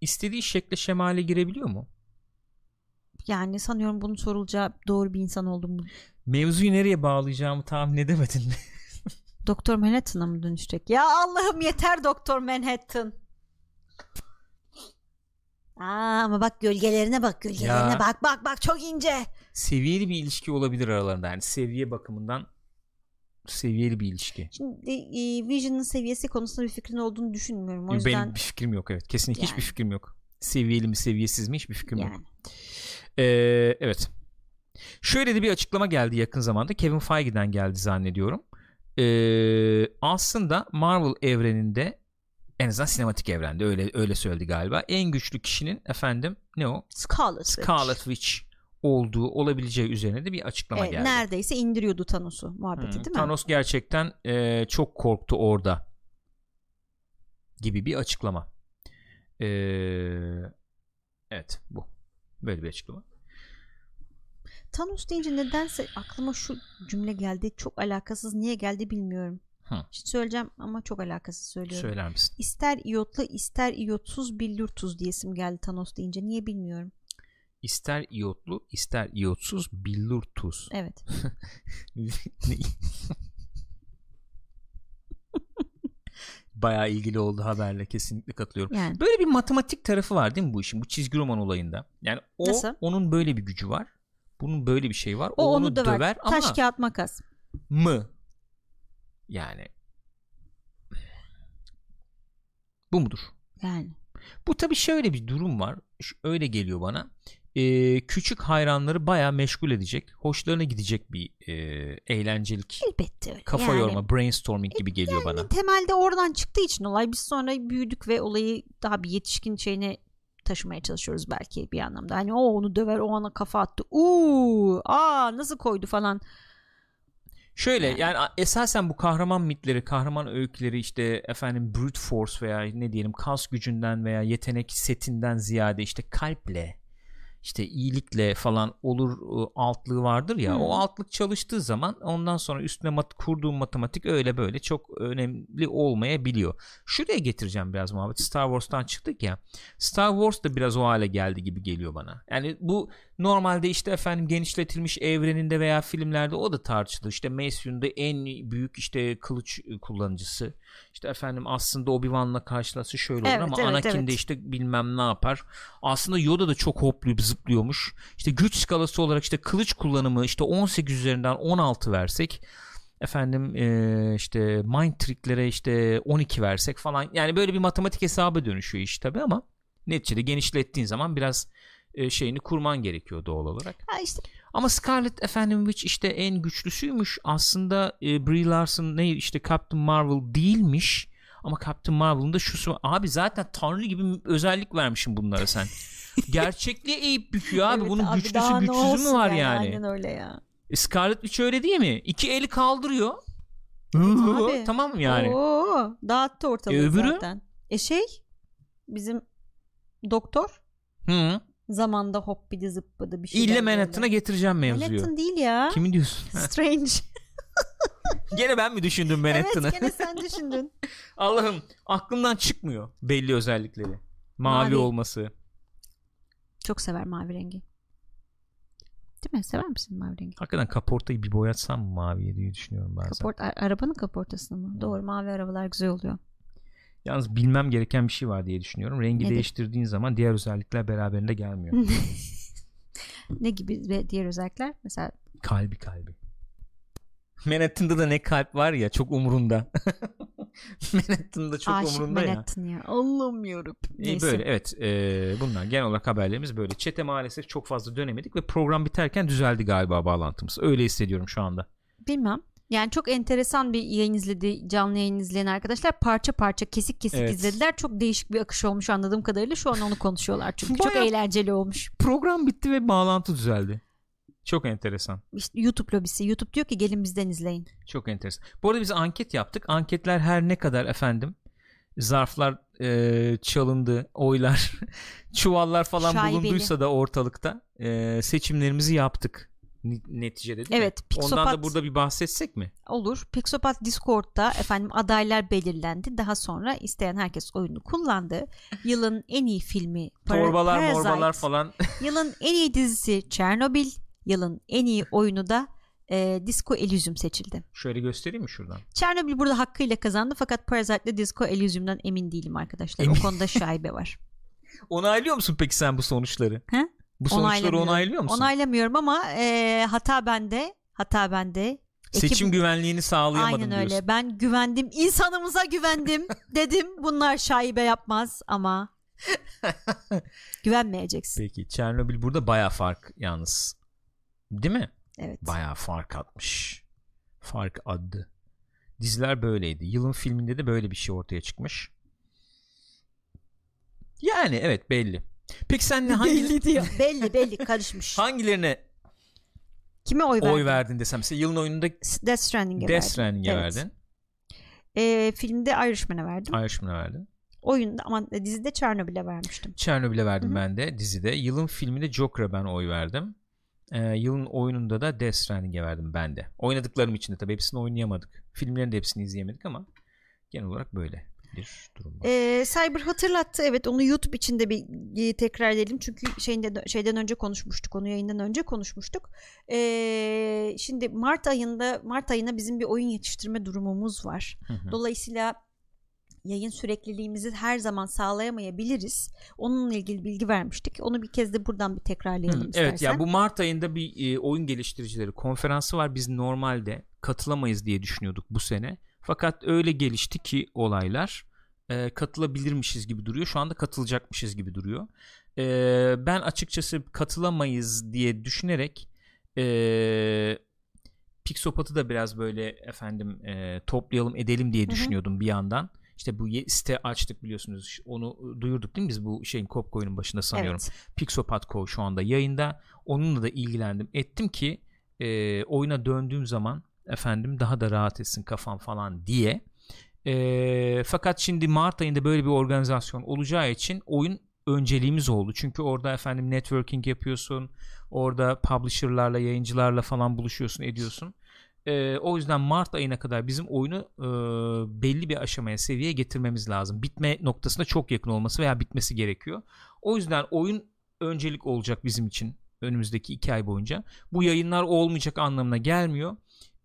istediği şekle şemale girebiliyor mu? Yani sanıyorum bunun sorulacağı doğru bir insan oldum. Mevzuyu nereye bağlayacağımı tahmin edemedin mi? *laughs* Doktor Manhattan'a mı dönüşecek? Ya Allah'ım yeter Doktor Manhattan. Aa, ama bak gölgelerine bak gölgelerine Ya. bak bak bak çok ince. Seviyeli bir ilişki olabilir aralarında. Yani seviye bakımından seviyeli bir ilişki. Şimdi e, Vision'ın seviyesi konusunda bir fikrin olduğunu düşünmüyorum. O yüzden Benim bir fikrim yok evet. Kesinlikle hiçbir Yani. fikrim yok. Seviyeli mi seviyesiz mi hiçbir fikrim yok. yani. Ee, evet. Şöyle de bir açıklama geldi yakın zamanda. Kevin Feige'den geldi zannediyorum. Ee, aslında Marvel evreninde en azından sinematik evrende öyle öyle söyledi galiba. En güçlü kişinin efendim ne o? Scarlet Witch. Scarlet Witch olduğu olabileceği üzerine de bir açıklama E, geldi. neredeyse indiriyordu Thanos'u muhabbeti Hı, değil mi? Thanos gerçekten e, çok korktu orada gibi bir açıklama. Ee, evet bu. Böyle bir açıklama. Thanos deyince nedense aklıma şu cümle geldi. Çok alakasız. Niye geldi bilmiyorum. Hı. Şimdi söyleyeceğim ama çok alakasız söylüyorum. Söyler misin? İster iyotlu ister iyotsuz billur tuz diyesim geldi Thanos deyince. Niye bilmiyorum. İster iyotlu ister iyotsuz billur tuz. *laughs* Evet. Bayağı ilgili oldu haberle kesinlikle katılıyorum. Yani Böyle bir matematik tarafı var değil mi bu işin bu çizgi roman olayında? Yani o Nasıl? onun böyle bir gücü var. Bunun böyle bir şey var. o, O, onu döver. döver ama Taş kağıt makas. mı? Yani bu mudur? Yani. Bu tabii şöyle bir durum var. Şu- Öyle geliyor bana. Ee, küçük hayranları bayağı meşgul edecek. Hoşlarına gidecek bir e, eğlencelik. Elbette öyle. Kafa yani, yorma, brainstorming gibi geliyor bana. Temelde oradan çıktığı için olay. Biz sonra büyüdük ve olayı daha bir yetişkin şeyine taşımaya çalışıyoruz belki bir anlamda. Hani o onu döver o ona kafa attı. Uuu aa nasıl koydu falan. Şöyle Yani. yani. esasen bu kahraman mitleri, kahraman öyküleri işte efendim brute force veya ne diyelim kas gücünden veya yetenek setinden ziyade işte kalple işte iyilikle falan olur ı, altlığı vardır ya. Hmm. O altlık çalıştığı zaman ondan sonra üstüne mat kurduğum matematik öyle böyle çok önemli olmayabiliyor. Şuraya getireceğim biraz muhabbet. Star Wars'tan çıktık ya. Star Wars da biraz o hale geldi gibi geliyor bana. Yani bu normalde işte efendim genişletilmiş evreninde veya filmlerde o da tartışılır. İşte Mace Windu en büyük işte kılıç kullanıcısı. İşte efendim aslında Obi-Wan'la karşılası şöyle olur Evet, ama evet, Anakin evet. de işte bilmem ne yapar. Aslında Yoda da çok hoplayıp zıplıyormuş. İşte güç skalası olarak işte kılıç kullanımı işte 18 üzerinden 16 versek efendim eee, işte mind tricklere işte 12 versek falan yani böyle bir matematik hesaba dönüşüyor iş tabi ama neticede genişlettiğin zaman biraz e, şeyini kurman gerekiyor doğal olarak. Ha işte Ama Scarlet efendim Witch işte en güçlüsüymüş. Aslında e, Brie Larson ne işte Captain Marvel değilmiş. Ama Captain Marvel'ın da şusu abi zaten tanrı gibi özellik vermişim bunlara sen. *laughs* Gerçekliğe eğip büküyor abi. evet Bunun abi, güçlüsü güçsüzü mü var yani? Aynen öyle ya. E, Scarlet Witch öyle değil mi? İki eli kaldırıyor. abi. tamam mı yani? Oo, dağıttı ortalığı E, öbürü? zaten. E şey bizim doktor Hı. zamanda hoppidi zıppıdı bir şey. İlle Manhattan'a getireceğim mevzuyu. Manhattan değil ya. Kimi diyorsun? *laughs* Strange. *laughs* Gene ben mi düşündüm Manhattan'ı? evet gene sen düşündün. *laughs* Allah'ım aklımdan çıkmıyor belli özellikleri. Mavi, Mavi. olması. Çok sever mavi rengi. Değil mi? Sever misin mavi rengi? Hakikaten kaportayı bir boyatsam mı maviye diye düşünüyorum bazen. Kaport, arabanın kaportasını mı? Doğru mavi arabalar güzel oluyor. Yalnız bilmem gereken bir şey var diye düşünüyorum. Rengi Nedir? değiştirdiğin zaman diğer özellikler beraberinde gelmiyor. *laughs* ne gibi ve diğer özellikler? Mesela kalbi kalbi. Manhattan'da da ne kalp var ya çok umurunda. *laughs* *laughs* Manhattan'da çok aşık umurunda ya. Manhattan ya. Allah'ım yarabbim. İyi Neyse. böyle evet e, bunlar genel olarak haberlerimiz böyle. Çete maalesef çok fazla dönemedik ve program biterken düzeldi galiba bağlantımız. Öyle hissediyorum şu anda. Bilmem. Yani çok enteresan bir yayın izledi, canlı yayın izleyen arkadaşlar parça parça kesik kesik Evet. izlediler. Çok değişik bir akış olmuş anladığım kadarıyla. Şu an onu konuşuyorlar çünkü. çok Bayağı- eğlenceli olmuş. Program bitti ve bağlantı düzeldi. Çok enteresan. İşte YouTube lobisi. YouTube diyor ki gelin bizden izleyin. Çok enteresan. Bu arada biz anket yaptık. Anketler her ne kadar efendim zarflar e, çalındı, oylar, *laughs* çuvallar falan Şaibeli. bulunduysa da ortalıkta e, seçimlerimizi yaptık. neticede değil evet, mi? Pixopat, Ondan da burada bir bahsetsek mi? Olur. Pixopat Discord'da efendim adaylar belirlendi. Daha sonra isteyen herkes oyunu kullandı. Yılın en iyi filmi Torbalar Parasite. morbalar falan. *laughs* Yılın en iyi dizisi Chernobyl. Yılın en iyi oyunu da e, Disco Elysium seçildi. Şöyle göstereyim mi şuradan? Chernobyl burada hakkıyla kazandı fakat Parasite ile Disco Elysium'dan emin değilim arkadaşlar. Emin. O konuda şaibe var. *laughs* Onaylıyor musun peki sen bu sonuçları? He? Bu sonuçları onaylıyor musun? Onaylamıyorum ama e, hata bende. Hata bende. Seçim Ekip... güvenliğini sağlayamadım Aynen öyle. Diyorsun. Ben güvendim. insanımıza güvendim. *laughs* dedim bunlar şaibe yapmaz ama *laughs* güvenmeyeceksin. Peki Çernobil burada baya fark yalnız. Değil mi? Evet. Baya fark atmış. Fark addı. Diziler böyleydi. Yılın filminde de böyle bir şey ortaya çıkmış. Yani evet belli. Peki sen ne *laughs* hangi belli diyor. *laughs* belli belli karışmış. Hangilerine Kime oy verdin? Oy verdin desem. Mesela yılın oyununda Death Stranding'e Death Stranding'e evet. verdin. Ee, filmde Irishman'a verdim. Irishman'a verdin. Oyunda ama dizide Chernobyl'e vermiştim. Chernobyl'e verdim Hı-hı. ben de dizide. Yılın filminde Joker'a ben oy verdim. Ee, yılın oyununda da Death Stranding'e verdim ben de. Oynadıklarım için de tabii hepsini oynayamadık. Filmlerin de hepsini izleyemedik ama genel olarak böyle bir durum var. Ee, Cyber hatırlattı evet onu YouTube içinde bir e, tekrar edelim çünkü şeyinde şeyden önce konuşmuştuk onu yayından önce konuşmuştuk. Ee, şimdi Mart ayında Mart ayına bizim bir oyun yetiştirme durumumuz var. Hı hı. Dolayısıyla yayın sürekliliğimizi her zaman sağlayamayabiliriz. Onunla ilgili bilgi vermiştik. Onu bir kez de buradan bir tekrarlayalım Hı, istersen. Evet ya yani bu Mart ayında bir e, oyun geliştiricileri konferansı var. Biz normalde katılamayız diye düşünüyorduk bu sene. Fakat öyle gelişti ki olaylar e, katılabilirmişiz gibi duruyor. Şu anda katılacakmışız gibi duruyor. E, ben açıkçası katılamayız diye düşünerek e, Pixopat'ı da biraz böyle efendim e, toplayalım edelim diye düşünüyordum Hı-hı. bir yandan. İşte bu site açtık biliyorsunuz. Onu duyurduk değil mi biz bu şeyin Kopko'nun başında sanıyorum. Evet. Pixopat.co şu anda yayında. Onunla da ilgilendim. Ettim ki e, oyuna döndüğüm zaman efendim daha da rahat etsin kafam falan diye. E, fakat şimdi Mart ayında böyle bir organizasyon olacağı için oyun önceliğimiz oldu. Çünkü orada efendim networking yapıyorsun. Orada publisher'larla, yayıncılarla falan buluşuyorsun, ediyorsun. E, o yüzden Mart ayına kadar bizim oyunu e, belli bir aşamaya, seviyeye getirmemiz lazım. Bitme noktasında çok yakın olması veya bitmesi gerekiyor. O yüzden oyun öncelik olacak bizim için önümüzdeki iki ay boyunca. Bu yayınlar olmayacak anlamına gelmiyor.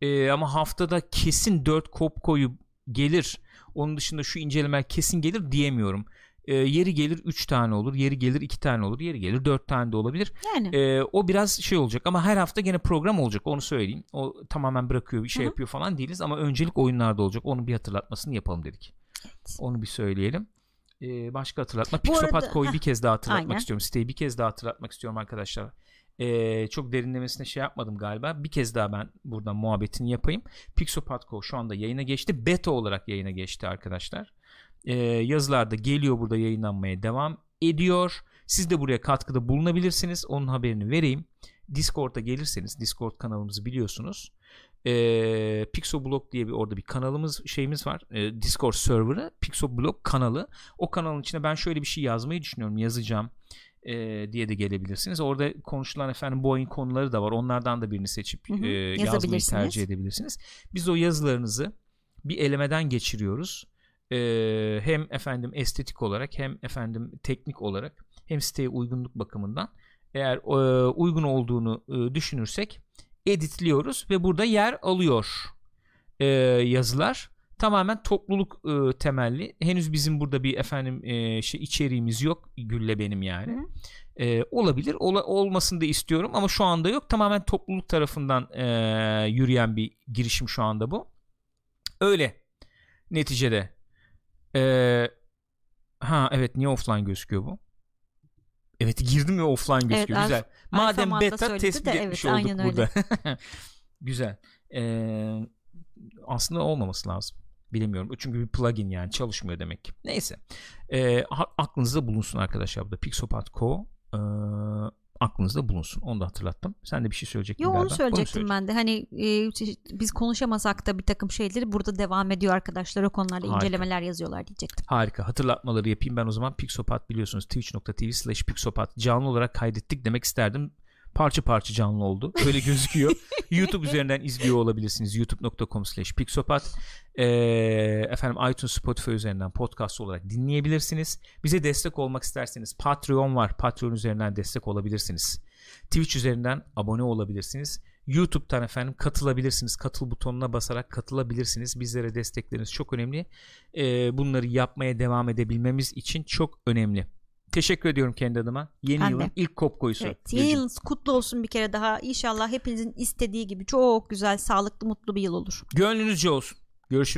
E, ama haftada kesin 4 kop koyu gelir. Onun dışında şu incelemeler kesin gelir diyemiyorum. E, yeri gelir 3 tane olur, yeri gelir 2 tane olur, yeri gelir 4 tane de olabilir. Yani. E, o biraz şey olacak ama her hafta gene program olacak onu söyleyeyim. O tamamen bırakıyor bir şey Hı-hı. yapıyor falan değiliz ama öncelik oyunlarda olacak. Onu bir hatırlatmasını yapalım dedik. Evet. Onu bir söyleyelim. Ee, başka hatırlatma. Pixopat koyu bir kez daha hatırlatmak Aynen. istiyorum. Siteyi bir kez daha hatırlatmak istiyorum arkadaşlar e, çok derinlemesine şey yapmadım galiba. Bir kez daha ben buradan muhabbetini yapayım. Pixopatco şu anda yayına geçti. Beta olarak yayına geçti arkadaşlar. E, yazılar da geliyor burada yayınlanmaya devam ediyor. Siz de buraya katkıda bulunabilirsiniz. Onun haberini vereyim. Discord'a gelirseniz Discord kanalımızı biliyorsunuz. E, Pixoblog diye bir orada bir kanalımız şeyimiz var. E, Discord serverı Pixoblog kanalı. O kanalın içine ben şöyle bir şey yazmayı düşünüyorum. Yazacağım e, diye de gelebilirsiniz. Orada konuşulan efendim bu oyun konuları da var. Onlardan da birini seçip hı hı, e, yazmayı tercih edebilirsiniz. Biz o yazılarınızı bir elemeden geçiriyoruz. E, hem efendim estetik olarak hem efendim teknik olarak hem siteye uygunluk bakımından eğer e, uygun olduğunu e, düşünürsek editliyoruz ve burada yer alıyor e, yazılar tamamen topluluk e, temelli. Henüz bizim burada bir efendim e, şey içeriğimiz yok. Gülle benim yani. E, olabilir. Ola, olmasını da istiyorum ama şu anda yok. Tamamen topluluk tarafından e, yürüyen bir girişim şu anda bu. Öyle. Neticede. E, ha evet niye offline gözüküyor bu? Evet girdim ya offline gözüküyor. Evet, Güzel. Madem beta tespit de, etmiş evet, olduk burada. *laughs* Güzel. Ee, aslında olmaması lazım. Bilemiyorum. Çünkü bir plugin yani çalışmıyor demek ki. Neyse. E, aklınızda bulunsun arkadaşlar. Bu da Pixopat.co e, aklınızda bulunsun. Onu da hatırlattım. Sen de bir şey söyleyecektin Yo, galiba. onu söyleyecektim ben de. Hani e, biz konuşamasak da bir takım şeyleri burada devam ediyor arkadaşlar. O konularda Harika. incelemeler yazıyorlar diyecektim. Harika. Hatırlatmaları yapayım ben o zaman. Pixopat biliyorsunuz twitch.tv slash pixopat canlı olarak kaydettik demek isterdim. Parça parça canlı oldu. Öyle gözüküyor. *laughs* YouTube üzerinden izliyor olabilirsiniz. youtube.com slash pixopat ee, efendim iTunes Spotify üzerinden podcast olarak dinleyebilirsiniz. Bize destek olmak isterseniz Patreon var. Patreon üzerinden destek olabilirsiniz. Twitch üzerinden abone olabilirsiniz. YouTube'dan efendim katılabilirsiniz. Katıl butonuna basarak katılabilirsiniz. Bizlere destekleriniz çok önemli. Ee, bunları yapmaya devam edebilmemiz için çok önemli. Teşekkür ediyorum kendi adıma. Yeni Ben yılın de. ilk kopkoyusu. Evet, Gülcüm. yeni yılınız kutlu olsun bir kere daha. İnşallah hepinizin istediği gibi çok güzel, sağlıklı, mutlu bir yıl olur. Gönlünüzce olsun. Görüşürüz.